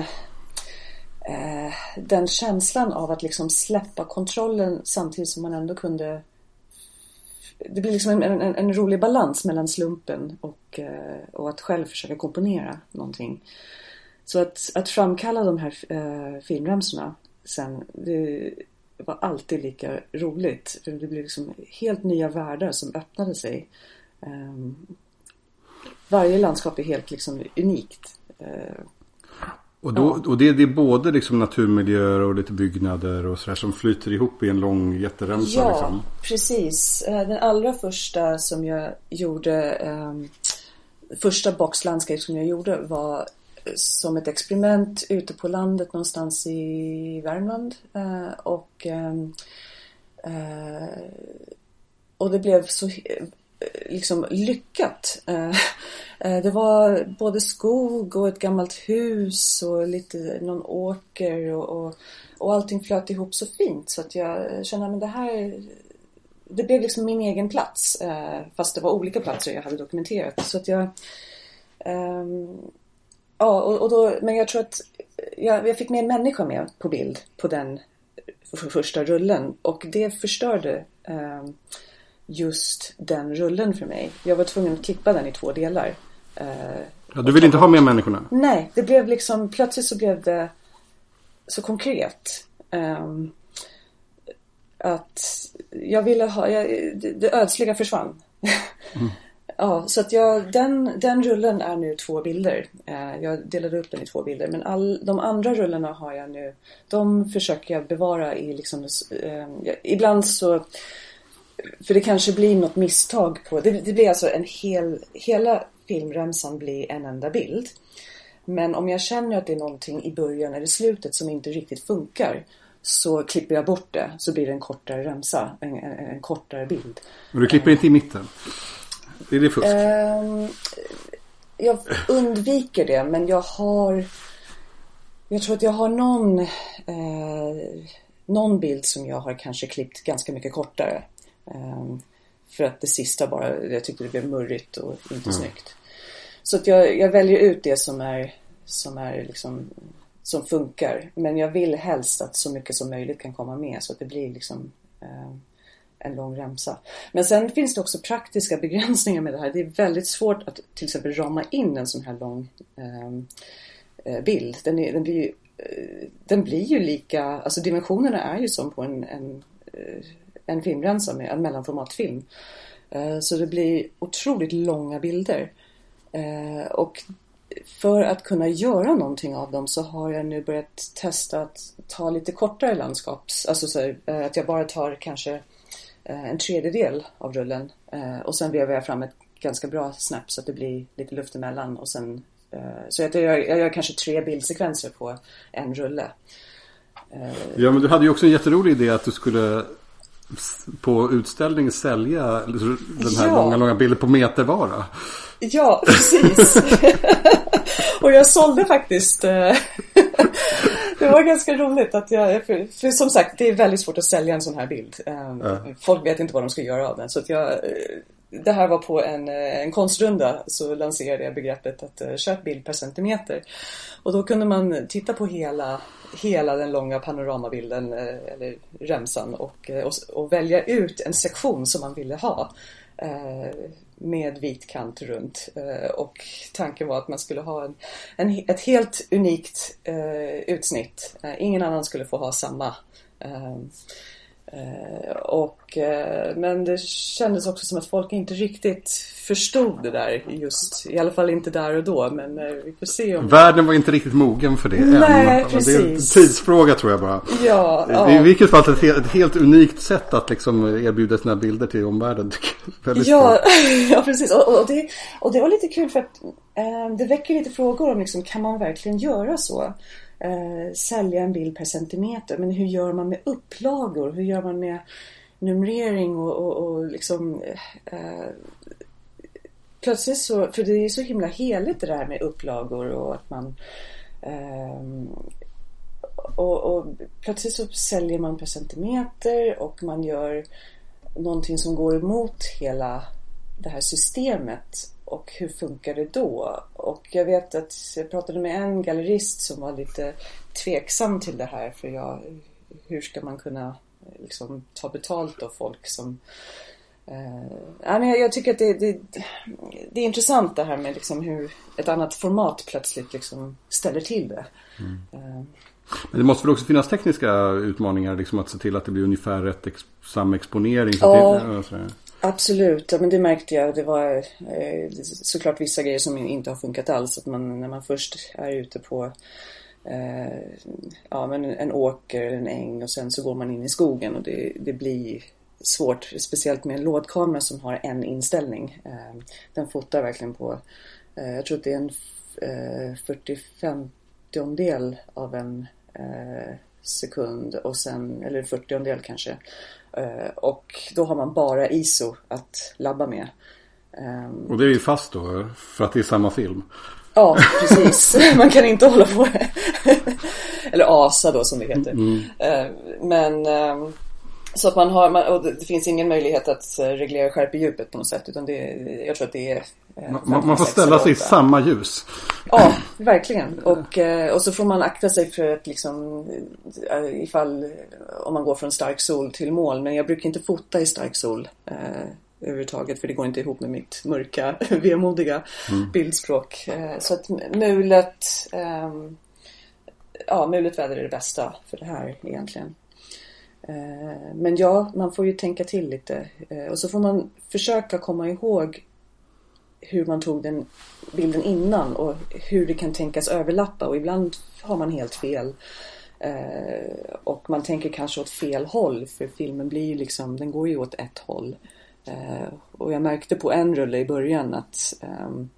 eh, den känslan av att liksom släppa kontrollen samtidigt som man ändå kunde det blir liksom en, en, en rolig balans mellan slumpen och, eh, och att själv försöka komponera någonting. Så att, att framkalla de här eh, filmremsorna sen, det var alltid lika roligt. För det blev liksom helt nya världar som öppnade sig. Eh, varje landskap är helt liksom unikt. Eh, och, då, och det, det, är både liksom naturmiljöer och lite byggnader och sådär som flyter ihop i en lång jätteremsa. Ja, liksom. precis. Eh, den allra första som jag gjorde, um, första boxlandskap som jag gjorde var som ett experiment ute på landet någonstans i Värmland. Eh, och, ehm, eh, och det blev så liksom lyckat. Eh, eh, det var både skog och ett gammalt hus och lite någon åker och, och, och allting flöt ihop så fint så att jag kände att det här det blev liksom min egen plats eh, fast det var olika platser jag hade dokumenterat så att jag um, Ja, och, och, då, men jag tror att jag, jag fick med en människa med på bild på den för första rullen och det förstörde um, just den rullen för mig. Jag var tvungen att klippa den i två delar. Eh, ja, du vill inte ha med människorna? Nej, det blev liksom plötsligt så blev det så konkret. Um, att jag ville ha, jag, det, det ödsliga försvann. Mm. (laughs) ja, så att jag, den, den rullen är nu två bilder. Eh, jag delade upp den i två bilder. Men all, de andra rullarna har jag nu, de försöker jag bevara i liksom, Eh, ibland så för det kanske blir något misstag på, det, det blir alltså en hel, hela filmremsan blir en enda bild. Men om jag känner att det är någonting i början eller slutet som inte riktigt funkar så klipper jag bort det så blir det en kortare remsa, en, en, en kortare bild. Men du klipper inte i mitten? Är det fusk? Um, jag undviker det men jag har Jag tror att jag har någon eh, Någon bild som jag har kanske klippt ganska mycket kortare. Um, för att det sista bara, jag tyckte det blev murrigt och inte mm. snyggt. Så att jag, jag, väljer ut det som är, som är liksom, som funkar. Men jag vill helst att så mycket som möjligt kan komma med så att det blir liksom um, en lång remsa. Men sen finns det också praktiska begränsningar med det här. Det är väldigt svårt att till exempel rama in en sån här lång ehm, eh, bild. Den, är, den, blir ju, eh, den blir ju lika, alltså dimensionerna är ju som på en, en eh, en filmrensa med en mellanformatfilm. Eh, så det blir otroligt långa bilder. Eh, och för att kunna göra någonting av dem så har jag nu börjat testa att ta lite kortare landskaps, alltså så eh, att jag bara tar kanske en tredjedel av rullen och sen vevar jag fram ett ganska bra snap så att det blir lite luft emellan och sen så jag gör, jag gör kanske tre bildsekvenser på en rulle. Ja men du hade ju också en jätterolig idé att du skulle på utställning sälja den här ja. långa, långa bilden på metervara. Ja, precis. (laughs) och jag sålde faktiskt. Eh, det var ganska roligt att jag, för, för, som sagt det är väldigt svårt att sälja en sån här bild. Eh, ja. Folk vet inte vad de ska göra av den. Så att jag, eh, det här var på en, en konstrunda så lanserade jag begreppet att köp bild per centimeter. Och då kunde man titta på hela hela den långa panoramabilden eh, eller remsan och, eh, och, och, välja ut en sektion som man ville ha eh, med vit kant runt eh, och tanken var att man skulle ha en, en ett helt unikt eh, utsnitt. Eh, ingen annan skulle få ha samma Eh, och, eh, men det kändes också som att folk inte riktigt förstod det där just, i alla fall inte där och då. Men eh, vi får se om... Världen var inte riktigt mogen för det Nej, än. Precis. Det är en tidsfråga tror jag bara. Ja, ja. I vilket fall ett, ett helt unikt sätt att liksom erbjuda sina bilder till omvärlden. (laughs) ja, (laughs) ja, precis. Och, och, det, och det var lite kul för att eh, det väcker lite frågor om liksom, kan man verkligen göra så? eh, sälja en bild per centimeter. Men hur gör man med upplagor? Hur gör man med numrering och, och, och liksom eh, Plötsligt så, för det är så himla heligt det där med upplagor och att man um, och, och, plötsligt så säljer man per centimeter och man gör någonting som går emot hela det här systemet och hur funkar det då? och jag vet att jag pratade med en gallerist som var lite tveksam till det här för jag, hur ska man kunna liksom ta betalt av folk som Eh, men jag, tycker att det, det, det, är intressant det här med liksom hur ett annat format plötsligt liksom ställer till det. Mm. Eh. Men det måste väl också finnas tekniska utmaningar, liksom att se till att det blir ungefär rätt ex samma exponering? Ja, till, absolut. Ja, men det märkte jag. Det var eh, såklart vissa grejer som inte har funkat alls. Att man, när man först är ute på ja, men en åker, en äng och sen så går man in i skogen och det, det blir svårt, speciellt med en lådkamera som har en inställning. Eh, den fotar verkligen på, eh, jag tror att det är en 45 eh, del av en sekund och sen, eller 40 del kanske. Och då har man bara ISO att labba med. Och det är ju fast då, för att det är samma film? Ja, precis. (laughs) Man kan inte hålla på. (laughs) Eller ASA då som det heter. Mm. Men så att man har, man, och det finns ingen möjlighet att eh, reglera skärpedjupet på något sätt. Utan det, jag tror att det är... Eh, man, man får ställa sig i samma ljus. Ja, verkligen. Och, eh, och så får man akta sig för att liksom ifall om man går från stark sol till moln. Men jag brukar inte fota i stark sol. Eh, överhuvudtaget för det går inte ihop med mitt mörka, (laughs) vemodiga mm. bildspråk. Eh, så att mulet, eh, ja mulet väder är det bästa för det här egentligen. Eh, men ja, man får ju tänka till lite. Eh, och så får man försöka komma ihåg hur man tog den bilden innan och hur det kan tänkas överlappa. Och ibland har man helt fel. Eh, och man tänker kanske åt fel håll för filmen blir ju liksom, den går ju åt ett håll. Och jag märkte på en rulle i början att ehm,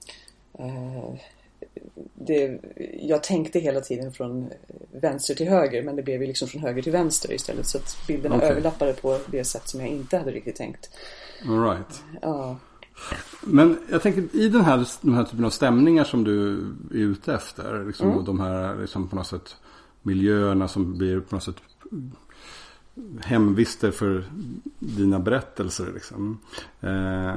det, jag tänkte hela tiden från vänster till höger men det blev ju liksom från höger till vänster istället så att bilderna okay. överlappade på det sätt som jag inte hade riktigt tänkt. All right. Ja. Men jag tänker i den här, den här typen av stämningar som du är ute efter. Liksom, mm. Och de här liksom, på något sätt miljöerna som blir på något sätt hemvister för dina berättelser. Liksom. Eh,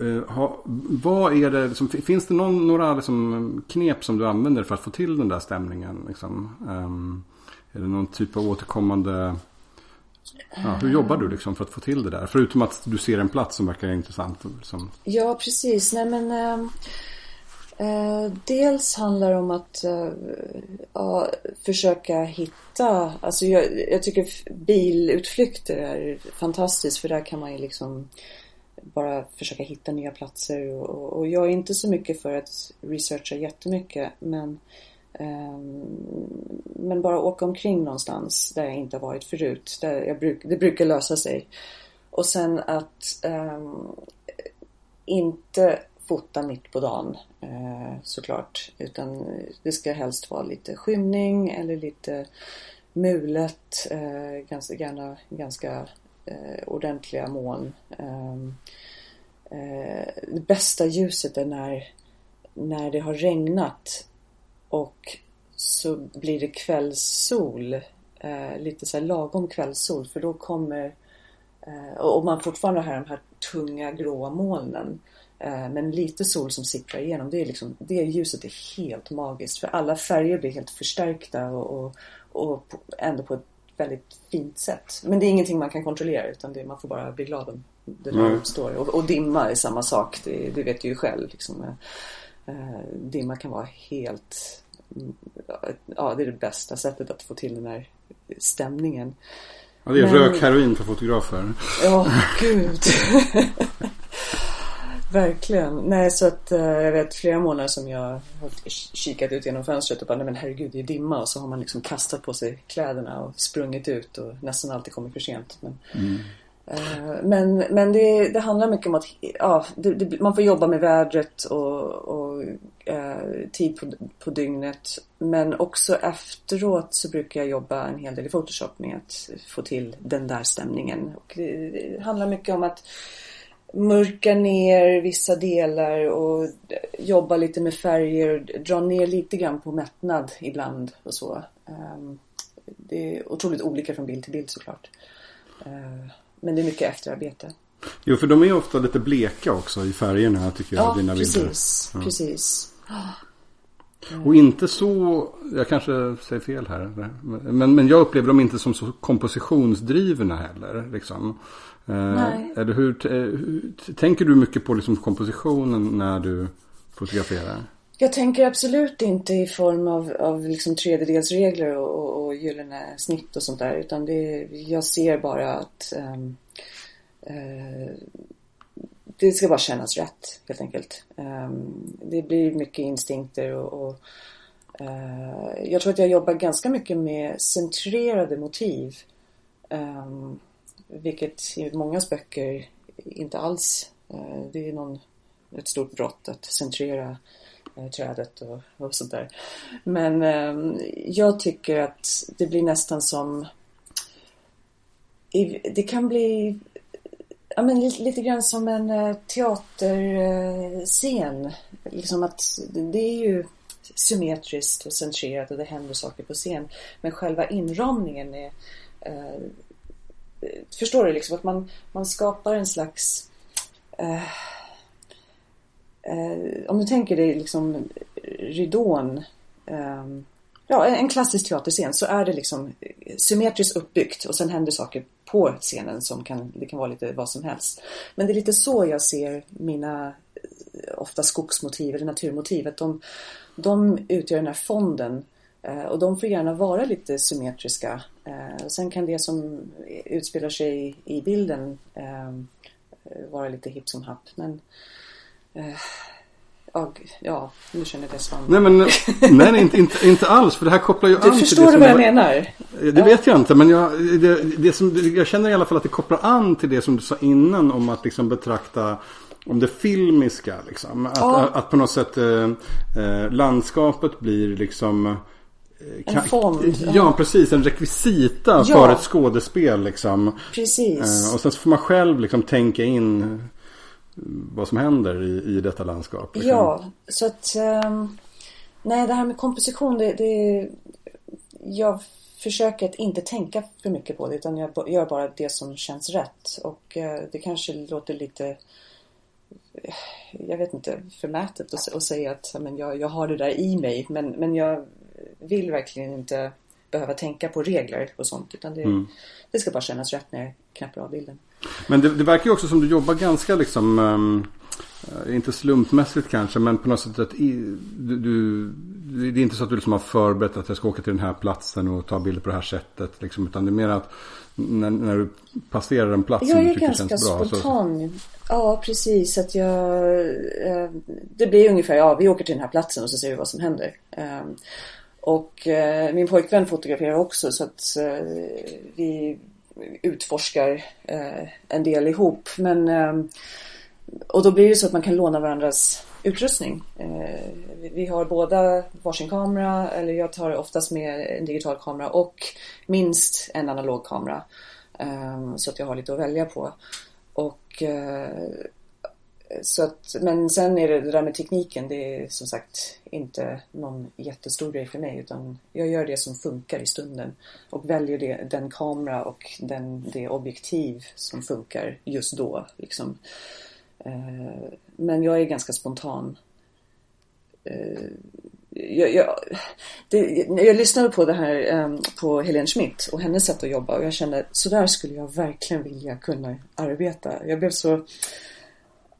Eh, ha, vad är det, liksom, finns det någon, några liksom, knep som du använder för att få till den där stämningen? Liksom? Um, är det någon typ av återkommande... Ja, hur jobbar du liksom för att få till det där? Förutom att du ser en plats som verkar intressant. Liksom. Ja, precis. Nej, men, äh, dels handlar det om att äh, försöka hitta... Alltså jag, jag tycker bilutflykter är fantastiskt för där kan man ju liksom bara försöka hitta nya platser. Och, och, jag är inte så mycket för att researcha jättemycket men ehm, men bara åka omkring någonstans där jag inte har varit förut. Där jag bruk, det brukar lösa sig. Och sen att um, inte fota mitt på dagen uh, såklart. Utan det ska helst vara lite skymning eller lite mulet. Uh, ganska, gärna ganska Eh, ordentliga moln. Ehm, eh, det bästa ljuset är när, när det har regnat och så blir det kvällssol. Eh, lite så här lagom kvällssol för då kommer eh, och man fortfarande har de här tunga gråa molnen. Eh, men lite sol som sipprar igenom. Det, är liksom, det ljuset är helt magiskt. För alla färger blir helt förstärkta och, och, och ändå på ett väldigt fint sätt. Men det är ingenting man kan kontrollera utan det, man får bara bli glad om det där mm. uppstår. Och, och, dimma är samma sak, det, det vet du ju själv. Liksom. Eh, dimma kan vara helt... Ja, det är det bästa sättet att få till den här stämningen. Ja, det är Men... rök-heroin för fotografer. Ja, gud. (laughs) Verkligen. Nej, så att uh, jag vet flera månader som jag har kikat ut genom fönstret och bara, nej men herregud det är dimma och så har man liksom kastat på sig kläderna och sprungit ut och nästan alltid kommit för sent. Men, mm. uh, men, men det, det, handlar mycket om att ja, det, det, man får jobba med vädret och, och uh, tid på, på dygnet. Men också efteråt så brukar jag jobba en hel del i Photoshop med att få till den där stämningen. Och det handlar mycket om att mörka ner vissa delar och jobba lite med färger. Dra ner lite grann på mättnad ibland och så. Ehm, det är otroligt olika från bild till bild såklart. Ehm, men det är mycket efterarbete. Jo, för de är ofta lite bleka också i färgerna tycker jag. Ja, dina precis. Bilder. Ja. precis. Och inte så, jag kanske säger fel här. Men, men jag upplever dem inte som så kompositionsdrivna heller. Liksom. Nej. Eller hur, hur, tänker du mycket på liksom kompositionen när du fotograferar? Jag tänker absolut inte i form av, av liksom tredjedelsregler och, och, och gyllene snitt och sånt där. Utan det, jag ser bara att um, uh, det ska bara kännas rätt helt enkelt. Um, det blir mycket instinkter och, och uh, jag tror att jag jobbar ganska mycket med centrerade motiv. Um, vilket i många böcker inte alls, eh, det är någon, ett stort brott att centrera eh, trädet och, och sånt där. Men ehm, jag tycker att det blir nästan som det kan bli ja, men lite, lite grann som en eh, teaterscen. liksom att det är ju symmetriskt och centrerat och det händer saker på scen. Men själva inramningen är Förstår du liksom att man, man skapar en slags uh, om du tänker dig liksom ridån Eh, ja, en klassisk teaterscen så är det liksom symmetriskt uppbyggt och sen händer saker på scenen som kan, det kan vara lite vad som helst. Men det är lite så jag ser mina eh, ofta skogsmotiv eller naturmotiv. Att de, de utgör den här fonden eh, och de får gärna vara lite symmetriska. Eh, sen kan det som utspelar sig i bilden vara lite hipp som happ. Men ja, nu känner jag det svann. Nej men nej, inte, inte, inte alls för det här kopplar ju du an till förstår du vad jag menar? Det vet jag inte men jag, det, det som, jag känner i alla fall att det kopplar an till det som du sa innan om att liksom betrakta om det filmiska liksom. Att, Ja. att, att på något sätt eh, eh, landskapet blir liksom eh, En kan- fond, Ja, ja. precis. En rekvisita Ja. för ett skådespel liksom. Precis. Eh, och sen så får man själv liksom tänka in eh, vad som händer i, i detta landskap. Liksom. Ja, så att... ehm, nej, det här med komposition, det, det... Jag försöker att inte tänka för mycket på det utan jag gör bara det som känns rätt. Och eh, det kanske låter lite... eh, Jag vet inte, förmätet att, säga att men jag, jag har det där i mig. Men, men jag vill verkligen inte behöva tänka på regler och sånt. Utan det, det ska bara kännas rätt när jag knappar av bilden. Men det, det verkar ju också som du jobbar ganska liksom, eh, inte slumpmässigt kanske, men på något sätt att i, du, du, det är inte så att du liksom har förberett att jag ska åka till den här platsen och ta bilder på det här sättet. Liksom, utan det är mer att när, när du passerar en plats som Jag du är tycker ganska känns bra. Så, spontan. Ja, precis. Att jag, eh, det blir ungefär, ja, vi åker till den här platsen och så ser vi vad som händer. Eh, och eh, min pojkvän fotograferar också så att eh, vi utforskar eh, en del ihop. Men, eh, och då blir det så att man kan låna varandras utrustning. Eh, vi- har båda varsin kamera, eller jag tar oftast med en digital kamera och minst en analog kamera. Eh, så att jag har lite att välja på. Och eh, så att, men sen är det det där med tekniken, det är som sagt inte någon jättestor grej för mig utan jag gör det som funkar i stunden och väljer det, den kamera och den, det objektiv som funkar just då. Liksom. Eh, men jag är ganska spontan. Eh, jag, jag, det, jag lyssnade på det här ehm, på Helene Schmidt och hennes sätt att jobba och jag kände så där skulle jag verkligen vilja kunna arbeta. Jag blev så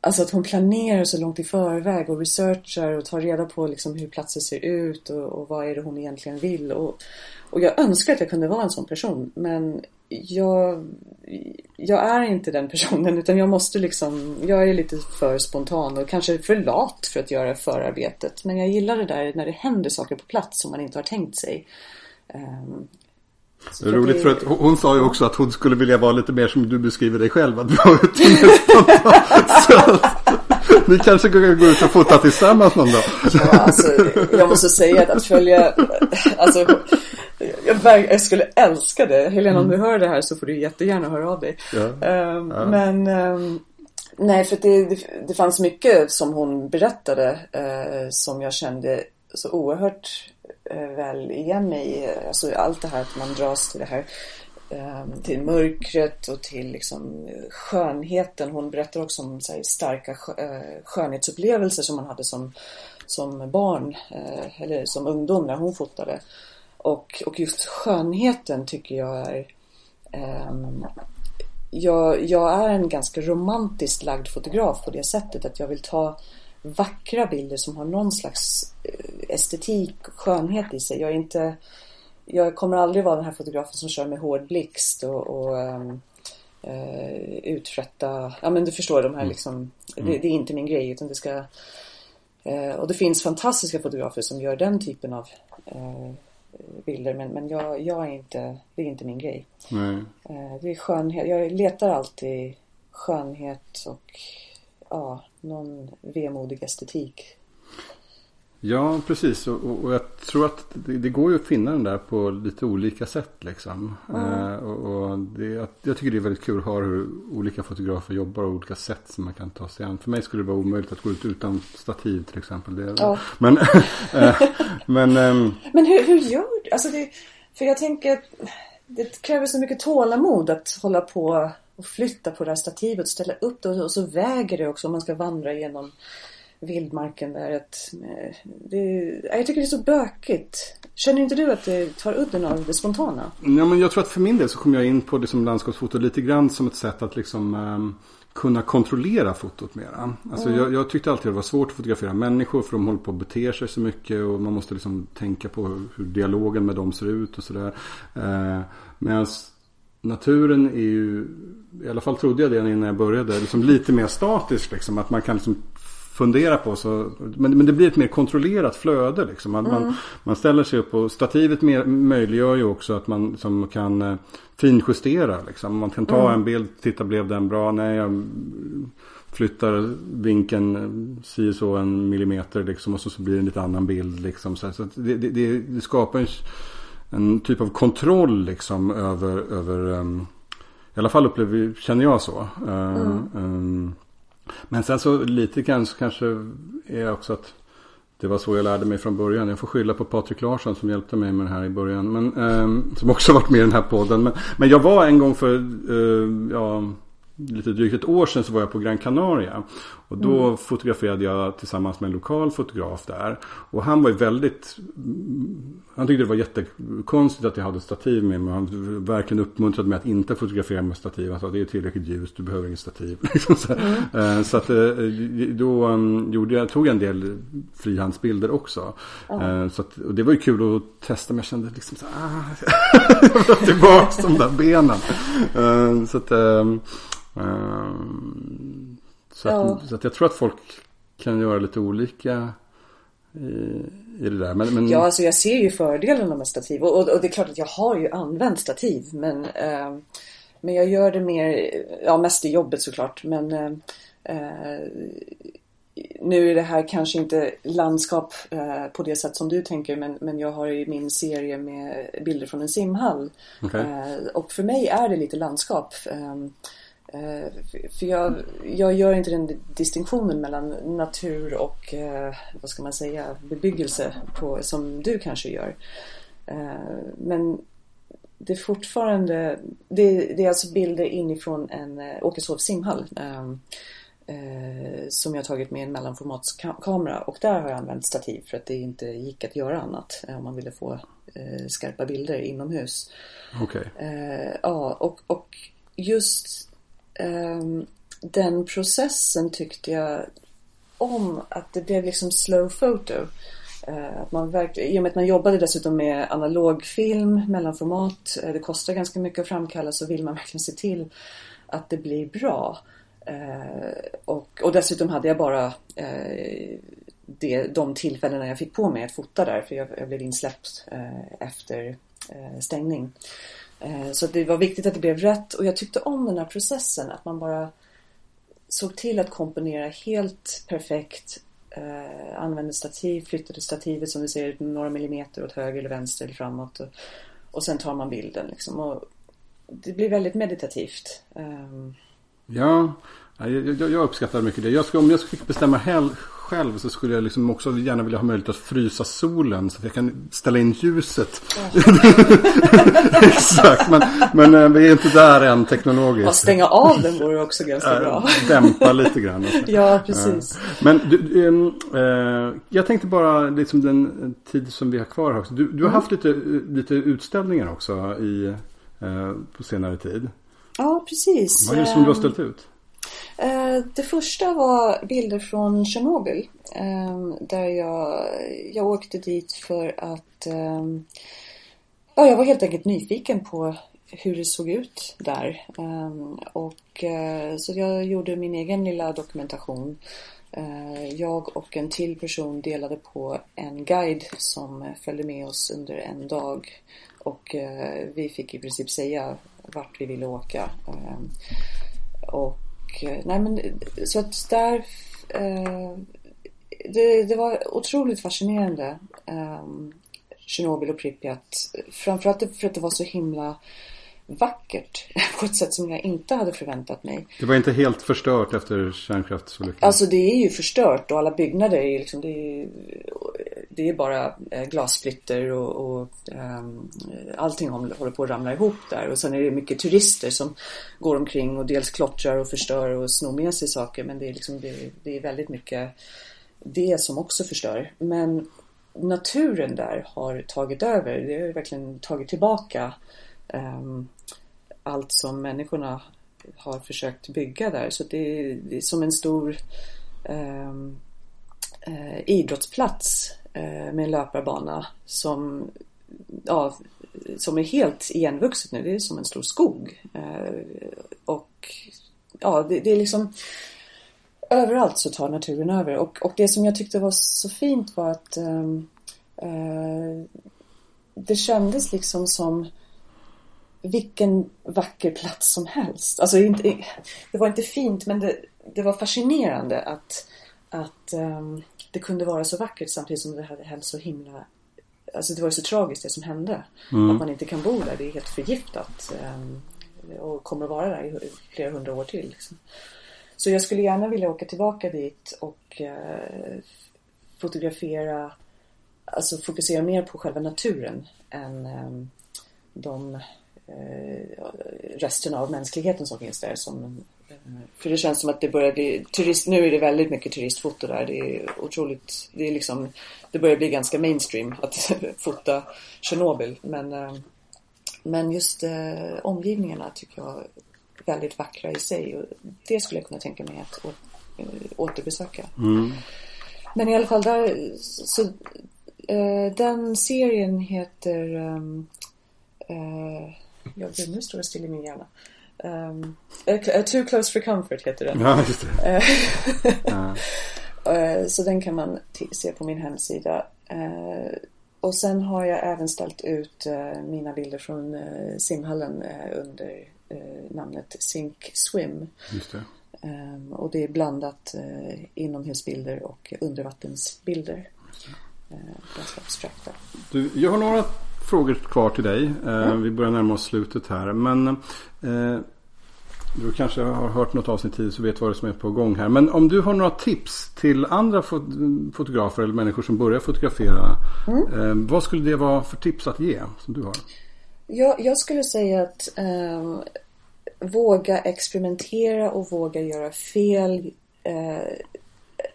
Alltså att hon planerar så långt i förväg och researchar och tar reda på liksom hur platser ser ut och, och vad är det hon egentligen vill. Och, och jag önskar att jag kunde vara en sån person men jag, jag är inte den personen utan jag måste liksom, jag är lite för spontan och kanske för lat för att göra förarbetet. Men jag gillar det där när det händer saker på plats som man inte har tänkt sig. Ehm, det är roligt för att hon, sa ju också att hon skulle vilja vara lite mer som du beskriver dig själv. Att vara ute. (laughs) Så att Ni kanske kan gå ut och fota tillsammans någon dag. Ja, alltså, jag måste säga att, att följa, alltså, jag, jag skulle älska det. Helena, om du hör det här så får du jättegärna höra av dig. Ja. Ehm, Men, ehm, nej, för det, det, det fanns mycket som hon berättade eh, som jag kände så oerhört Eh, väl igen mig i. Alltså allt det här att man dras till det här ehm, till mörkret och till liksom eh, skönheten. Hon berättar också om så här, starka skönhetsupplevelser som man hade som som barn eller som ungdom när hon fotade. Och, och just skönheten tycker jag är um, jag, jag är en ganska romantiskt lagd fotograf på det sättet att jag vill ta vackra bilder som har någon slags eh, estetik och skönhet i sig. Jag är inte jag kommer aldrig vara den här fotografen som kör med hård blixt och, och um, uh, uträtta, ja men du förstår de här mm. liksom, mm. det, det, är inte min grej utan det ska uh, och det finns fantastiska fotografer som gör den typen av uh, bilder men, men jag, jag, är inte, det är inte min grej. Nej. det är skönhet, jag letar alltid skönhet och ja, någon vemodig estetik Ja, precis. Och, och, jag tror att det, det, går ju att finna den där på lite olika sätt. Liksom. Mm. Eh, och, och det, jag tycker det är väldigt kul att höra hur olika fotografer jobbar och olika sätt som man kan ta sig an. För mig skulle det vara omöjligt att gå ut utan stativ till exempel. Det, ja. Men, (laughs) eh, men, eh, men hur, hur gör du? Alltså det, för jag tänker att det kräver så mycket tålamod att hålla på och flytta på det här stativet och ställa upp det och så väger det också om man ska vandra genom vildmarken där. Att, eh, det, jag tycker det är så bökigt. Känner inte du att det tar udden av det spontana? Ja, men jag tror att för min del så kom jag in på det som landskapsfoto lite grann som ett sätt att liksom um, kunna kontrollera fotot mera. Alltså mm. jag, jag, tyckte alltid det var svårt att fotografera människor för de håller på att bete sig så mycket och man måste liksom tänka på hur, dialogen med dem ser ut och sådär. Uh, Medan naturen är ju, i alla fall trodde jag det innan jag började, liksom lite mer statisk. Liksom, att man kan liksom fundera på. Så, men, men det blir ett mer kontrollerat flöde. Liksom. Man, mm. man, man, ställer sig upp och stativet mer, möjliggör ju också att man som kan eh, finjustera. Liksom. Man kan ta mm. en bild, titta blev den bra? Nej, jag flyttar vinkeln eh, si så en millimeter liksom, och så, så blir det en lite annan bild. Liksom. Så, så det, det, det, skapar en, en, typ av kontroll liksom, över, över um, i alla fall upplever, känner jag så. Uh, mm. um, men sen så lite kanske, kanske är också att det var så jag lärde mig från början. Jag får skylla på Patrik Larsson som hjälpte mig med det här i början. Men, eh, som också (laughs) varit med i den här podden. Men, men jag var en gång för, eh, ja, lite drygt ett år sedan så var jag på Gran Canaria. Och då mm. fotograferade jag tillsammans med en lokal fotograf där. Och han var ju väldigt... Han tyckte det var jättekonstigt att jag hade stativ med mig. Han verkligen uppmuntrade mig att inte fotografera med stativ. Han sa det är tillräckligt ljust, du behöver inget stativ. (laughs) Liksom så, mm. Eh, så att eh, då um, gjorde jag, tog jag en del frihandsbilder också. Mm. Så att, och det var ju kul att testa men jag kände liksom så ah, (laughs) jag vill tillbaka de där benen. Så att, Ehm, så, ja. att, så att jag tror att folk kan göra lite olika i, i det där. Men, men... Ja, alltså jag ser ju fördelarna med stativ. Och, och, och, det är klart att jag har ju använt stativ. Men, eh, men jag gör det mer, ja mest i jobbet såklart. Men eh, eh nu är det här kanske inte landskap eh, på det sätt som du tänker men, men jag har ju min serie med bilder från en simhall. Okay. Eh, och för mig är det lite landskap. Ehm, Eh, för jag, jag gör inte den distinktionen mellan natur och eh, vad ska man säga, bebyggelse på, som du kanske gör. Eh, men det är fortfarande, det, det är alltså bilder inifrån en Åkeshov simhall som jag tagit med en mellanformatskamera och där har jag använt stativ för att det inte gick att göra annat om man ville få skarpa bilder inomhus. Okej. Okay. Ja, och, och just eh, den processen tyckte jag om. Att det blev liksom slow photo. Eh, att man I och med att man jobbade dessutom med analogfilm, mellanformat. eh, det kostar ganska mycket att framkalla så vill man verkligen se till att det blir bra. Eh, och, och dessutom hade jag bara eh, det, de tillfällena jag fick på mig att fota där för jag, jag blev insläppt eh, efter stängning. Eh, så det var viktigt att det blev rätt och jag tyckte om den här processen att man bara såg till att komponera helt perfekt. Eh, använde stativ, flyttade stativet som du ser några millimeter åt höger eller vänster eller framåt. Och, och sen tar man bilden liksom. Och det blir väldigt meditativt. Ehm. Ja, Jag, jag, jag uppskattar mycket det. Jag ska, om jag fick bestämma hel, själv så skulle jag liksom också gärna vilja ha möjlighet att frysa solen så att jag kan ställa in ljuset. (laughs) Exakt, men, men eh, vi är inte där än teknologiskt. Och stänga av den vore också ganska bra. Dämpa lite grann. (laughs) ja, precis. Men du, äh, jag tänkte bara liksom den tid som vi har kvar här också. Du, du har haft lite, lite utställningar också i, äh, på senare tid. Ja, precis. Vad är det som du har ställt ut? Eh, det första var bilder från Tjernobyl. Ehm, där jag, jag åkte dit för att ehm, ja, jag var helt enkelt nyfiken på hur det såg ut där. Ehm, och, eh, så jag gjorde min egen lilla dokumentation. Eh, jag och en till person delade på en guide som följde med oss under en dag. Och vi fick i princip säga vart vi ville åka. Och Eh, nej men så att där eh, det, det, var otroligt fascinerande eh, Tjernobyl och Pripyat. Framförallt för att det var så himla vackert (laughs) på ett sätt som jag inte hade förväntat mig. Det var inte helt förstört efter kärnkraftsolyckan? Alltså det är ju förstört och alla byggnader är liksom, det är, det är bara eh, glassplitter och, och um, allting håller på att ramla ihop där. Och sen är det mycket turister som går omkring och dels klottrar och förstör och snor med sig saker. Men det är, liksom, det, det är väldigt mycket det som också förstör. Men naturen där har tagit över. Det har verkligen tagit tillbaka Ehm, allt som människorna har försökt bygga där. Så det är, det är som en stor ehm, eh, idrottsplats eh, med en löparbana som, ja, som är helt igenvuxet nu. Det är som en stor skog. Eh, och ja, det, det, är liksom överallt så tar naturen över. Och, och det som jag tyckte var så fint var att ehm, eh, det kändes liksom som vilken vacker plats som helst. Alltså inte, det var inte fint men det, det var fascinerande att, att um, det kunde vara så vackert samtidigt som det hade hänt så himla Alltså det var så tragiskt det som hände. Mm. Att man inte kan bo där. Det är helt förgiftat. Um, och kommer att vara där i flera hundra år till. Liksom. Så jag skulle gärna vilja åka tillbaka dit och uh, fotografera Alltså fokusera mer på själva naturen än um, de resten av mänskligheten som finns där. Som, eh, för det känns som att det börjar bli turist, nu är det väldigt mycket turistfoto där. Det är otroligt, det är liksom, det börjar bli ganska mainstream att (laughs) fota Tjernobyl. Men, eh, men just eh, omgivningarna tycker jag är väldigt vackra i sig och det skulle jag kunna tänka mig att återbesöka. Mm. Men i alla fall där, så eh, den serien heter um, eh, Ja, gud, nu står det still i min hjärna. Um, Too Close for Comfort heter den. Ja, just det. (laughs) ja. (laughs) Eh, så den kan man se på min hemsida. Uh, och sen har jag även ställt ut mina bilder från simhallen under namnet Sink Swim. Just det. Um, och det är blandat inomhusbilder och undervattensbilder. ganska abstrakta. Du, jag har några frågor kvar till dig. Mm. Vi börjar närma oss slutet här. Men eh, du kanske har hört något avsnitt tidigare så vet vad det som är på gång här. Men om du har några tips till andra fotografer eller människor som börjar fotografera. Mm. Eh, vad skulle det vara för tips att ge som du har? Jag, jag skulle säga att eh, våga experimentera och våga göra fel. Eh,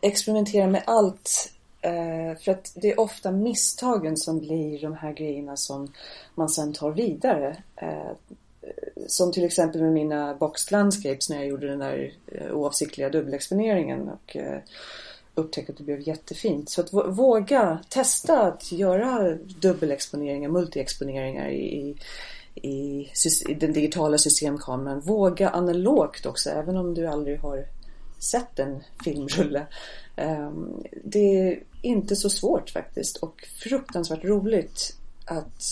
experimentera med allt Eh, för att det är ofta misstagen som blir de här grejerna som man sen tar vidare. Eh, som till exempel med mina boxed landscapes när jag gjorde den där eh, oavsiktliga dubbelexponeringen och upptäckte att det blev jättefint. Så att våga testa att göra dubbelexponeringar, multiexponeringar i, i, i den digitala systemkameran. Våga analogt också, även om du aldrig har sett en filmrulle. Ehm, det är inte så svårt faktiskt och fruktansvärt roligt att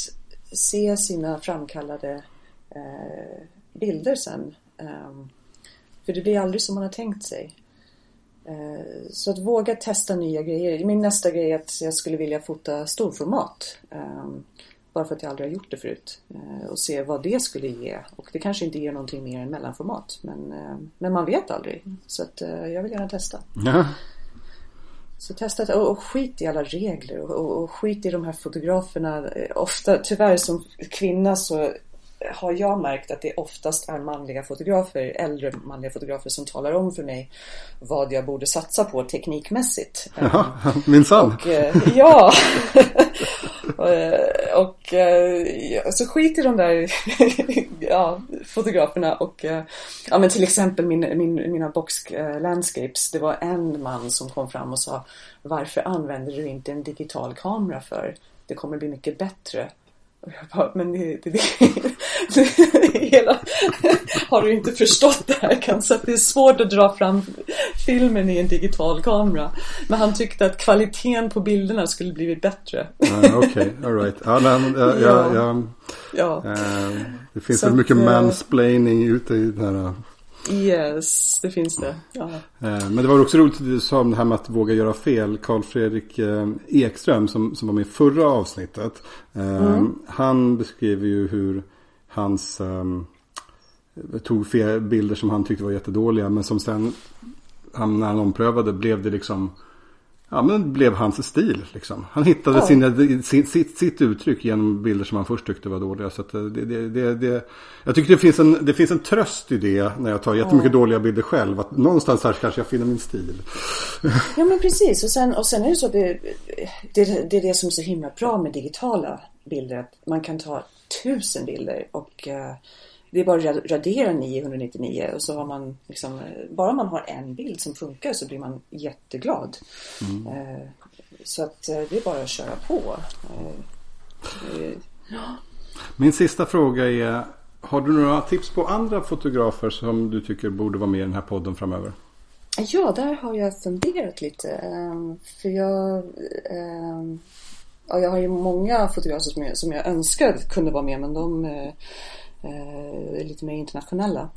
se sina framkallade eh, bilder sen. Ehm, för det blir aldrig som man har tänkt sig. Eh, så att våga testa nya grejer. Min nästa grej är att jag skulle vilja fota storformat. Ehm, bara för att jag aldrig har gjort det förut. Eh, och se vad det skulle ge. Och det kanske inte ger någonting mer än mellanformat. Men, eh, men man vet aldrig. Så att eh, jag vill gärna testa. Ja. Så testa och, och skit i alla regler och, och, och skit i de här fotograferna. Ofta, tyvärr som kvinna så har jag märkt att det oftast är manliga fotografer, äldre manliga fotografer som talar om för mig vad jag borde satsa på teknikmässigt. Ja, minsann. Ja. (laughs) Eh, och eh, så skit i de där (laughs) ja, fotograferna och eh, ja men till exempel min, min, mina box landscapes. Det var en man som kom fram och sa Varför använder du inte en digital kamera för? Det kommer bli mycket bättre. Och jag bara, men det, det (laughs) hela, har du inte förstått det här kanske? Att det är svårt att dra fram filmen i en digital kamera. Men han tyckte att kvaliteten på bilderna skulle blivit bättre. Okej, okay, alright. Ja, nej, ja, ja, ja, ja. Äh, det finns Så mycket att, eh, mansplaining ute i den här Yes, det finns det. Ja. Eh, men det var också roligt att du sa om det här med att våga göra fel. Karl Fredrik eh, Ekström som, som var med i förra avsnittet. Eh, mm. Han beskriver ju hur hans um, tog fel bilder som han tyckte var jättedåliga. Men som sen han, när han omprövade blev det liksom Ja men det blev hans stil liksom. Han hittade ja. sina, sin, sitt, sitt uttryck genom bilder som han först tyckte var dåliga. Så det, det, det, det, jag tycker det finns, en, det finns en tröst i det när jag tar jättemycket ja. dåliga bilder själv. Att någonstans här kanske jag finner min stil. (laughs) Ja men precis. Och sen, och sen är det så att det, det, det är det som är så himla bra med digitala bilder. Att man kan ta tusen bilder och uh, det är bara att radera 999 och så har man liksom, bara man har en bild som funkar så blir man jätteglad. Mm. Eh, så att eh, det är bara att köra på. Eh, Min sista fråga är, har du några tips på andra fotografer som du tycker borde vara med i den här podden framöver? Ja, där har jag funderat lite. Ehm, för jag ehm, Ja, jag har ju många fotografer som jag, som jag önskar kunde vara med men de eh, lite mer internationella.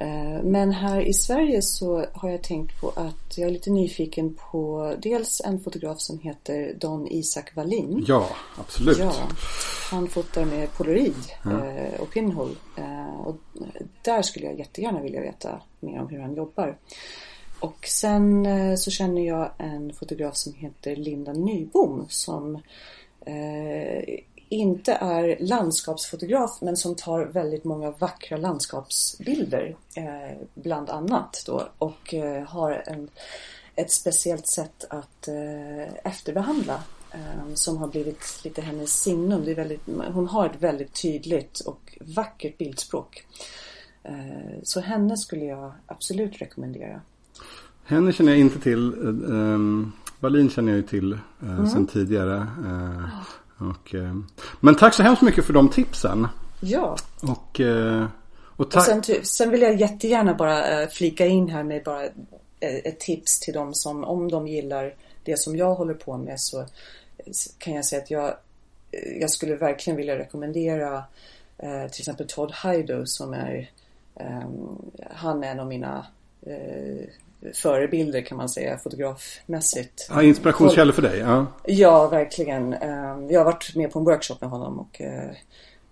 Eh, men här i Sverige så har jag tänkt på att jag är lite nyfiken på dels en fotograf som heter Don Isak Wallin. Ja, absolut. Ja, han fotar med polaroid eh, och pinhole. Eh, och där skulle jag jättegärna vilja veta mer om hur han jobbar. Och sen eh, så känner jag en fotograf som heter Linda Nybom som eh, inte är landskapsfotograf men som tar väldigt många vackra landskapsbilder eh, bland annat då och eh, har en, ett speciellt sätt att eh, efterbehandla eh, som har blivit lite hennes signum. Det är väldigt, hon har ett väldigt tydligt och vackert bildspråk. Eh, så henne skulle jag absolut rekommendera. Henne känner jag inte till. Um, känner jag ju till uh, mm. sedan tidigare. Uh, och, eh, men tack så hemskt mycket för de tipsen. Ja. Och, eh, och, och sen, sen, vill jag jättegärna bara eh, flika in här med bara ett tips till dem som om de gillar det som jag håller på med så kan jag säga att jag, jag skulle verkligen vilja rekommendera till exempel Todd Heido som är han är en av mina förebilder kan man säga fotografmässigt. Ja, inspirationskällor för dig? Ja. ja, verkligen. Ehm, jag har varit med på en workshop med honom och eh,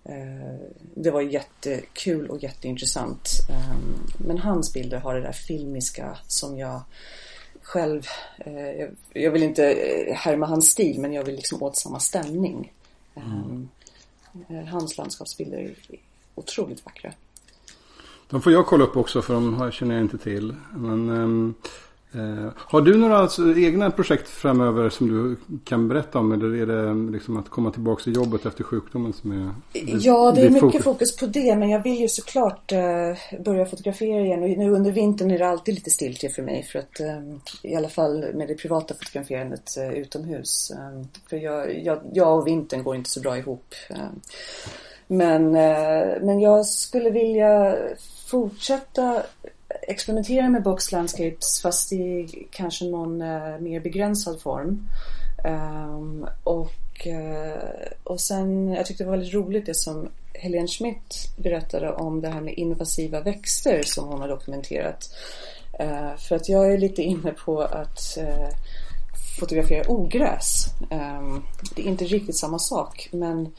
eh, det var jättekul och jätteintressant. Ehm, men hans bilder har det där filmiska som jag själv, eh, jag vill inte härma hans stil men jag vill liksom åt samma stämning. Mm. Hans landskapsbilder är otroligt vackra. De får jag kolla upp också för de känner jag inte till. Men, um, uh, har du några alltså, egna projekt framöver som du kan berätta om? Eller är det liksom att komma tillbaka till jobbet efter sjukdomen som är Ja, det är mycket fokus. fokus på det. Men jag vill ju såklart uh, börja fotografera igen. Och nu under vintern är det alltid lite stiltje för mig. För att um, i alla fall med det privata fotograferandet uh, utomhus. Um, för jag, jag, jag och vintern går inte så bra ihop. Men, eh, men jag skulle vilja fortsätta experimentera med box landscapes fast i kanske någon eh, mer begränsad form. Ehm, och, eh, och sen, jag tyckte det var väldigt roligt det som Helene Schmidt berättade om det här med invasiva växter som hon har dokumenterat. För att jag är lite inne på att fotografera ogräs. Ehm, det är inte riktigt samma sak men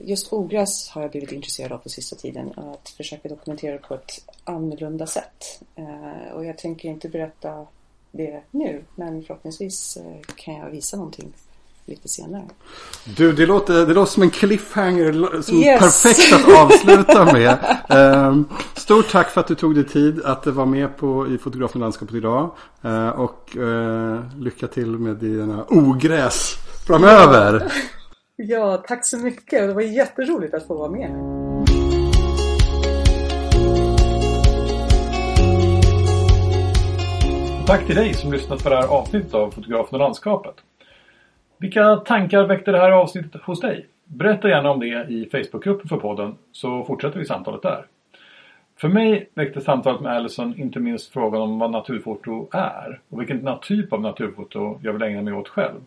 just ogräs har jag blivit intresserad av på sista tiden. Att försöka dokumentera på ett annorlunda sätt. Eh, och jag tänker inte berätta det nu. Men förhoppningsvis eh, kan jag visa någonting lite senare. Du, det låter, det låter som en cliffhanger som yes. perfekt att avsluta med. um, stort tack för att du tog dig tid att vara med på, i Fotografen landskapet idag. Uh, och uh, lycka till med dina ogräs framöver. Ja, tack så mycket. Det var jätteroligt att få vara med. Tack till dig som lyssnat på det här avsnittet av Fotografen och landskapet. Vilka tankar väckte det här avsnittet hos dig? Berätta gärna om det i Facebookgruppen för podden så fortsätter vi samtalet där. För mig väckte samtalet med Allison inte minst frågan om vad naturfoto är och vilken typ av naturfoto jag vill ägna mig åt själv.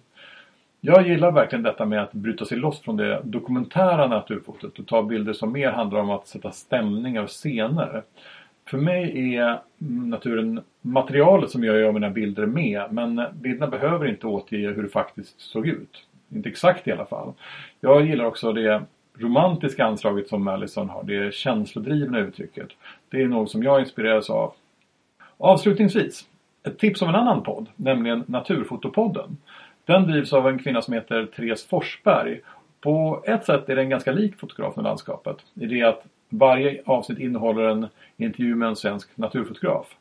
Jag gillar verkligen detta med att bryta sig loss från det dokumentära naturfotot och ta bilder som mer handlar om att sätta stämningar och scener. För mig är naturen materialet som jag gör mina bilder med men bilderna behöver inte återge hur det faktiskt såg ut. Inte exakt i alla fall. Jag gillar också det romantiska anslaget som Allison har, det känslodrivna uttrycket. Det är något som jag inspireras av. Avslutningsvis, ett tips om en annan podd, nämligen Naturfotopodden. Den drivs av en kvinna som heter Therese Forsberg. På ett sätt är den ganska lik fotografen och landskapet. I det att varje avsnitt innehåller en intervju med en svensk naturfotograf.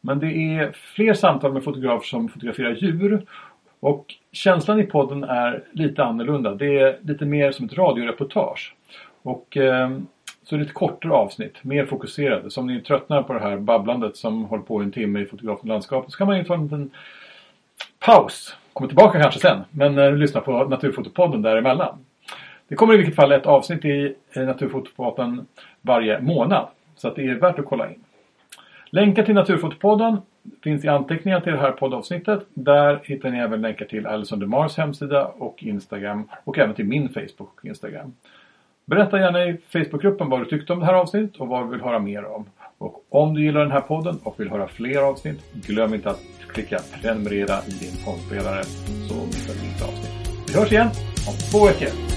Men det är fler samtal med fotografer som fotograferar djur. Och känslan i podden är lite annorlunda. Det är lite mer som ett radioreportage. Och eh, så är det ett kortare avsnitt, mer fokuserade. Så om ni tröttnar på det här babblandet som håller på en timme i fotografen och landskapet så kan man ju ta en liten paus. Kommer tillbaka kanske sen, men eh, lyssna på Naturfotopodden däremellan. Det kommer i vilket fall ett avsnitt i eh, Naturfotopodden varje månad. Så att det är värt att kolla in. Länkar till Naturfotopodden finns i anteckningar till det här poddavsnittet. Där hittar ni även länkar till Alison DeMars hemsida och Instagram och även till min Facebook och Instagram. Berätta gärna i Facebookgruppen vad du tyckte om det här avsnittet och vad du vill höra mer om. Och om du gillar den här podden och vill höra fler avsnitt, glöm inte att klicka prenumerera i din poddspelare så missar du inte avsnitt. Vi hörs igen om två veckor.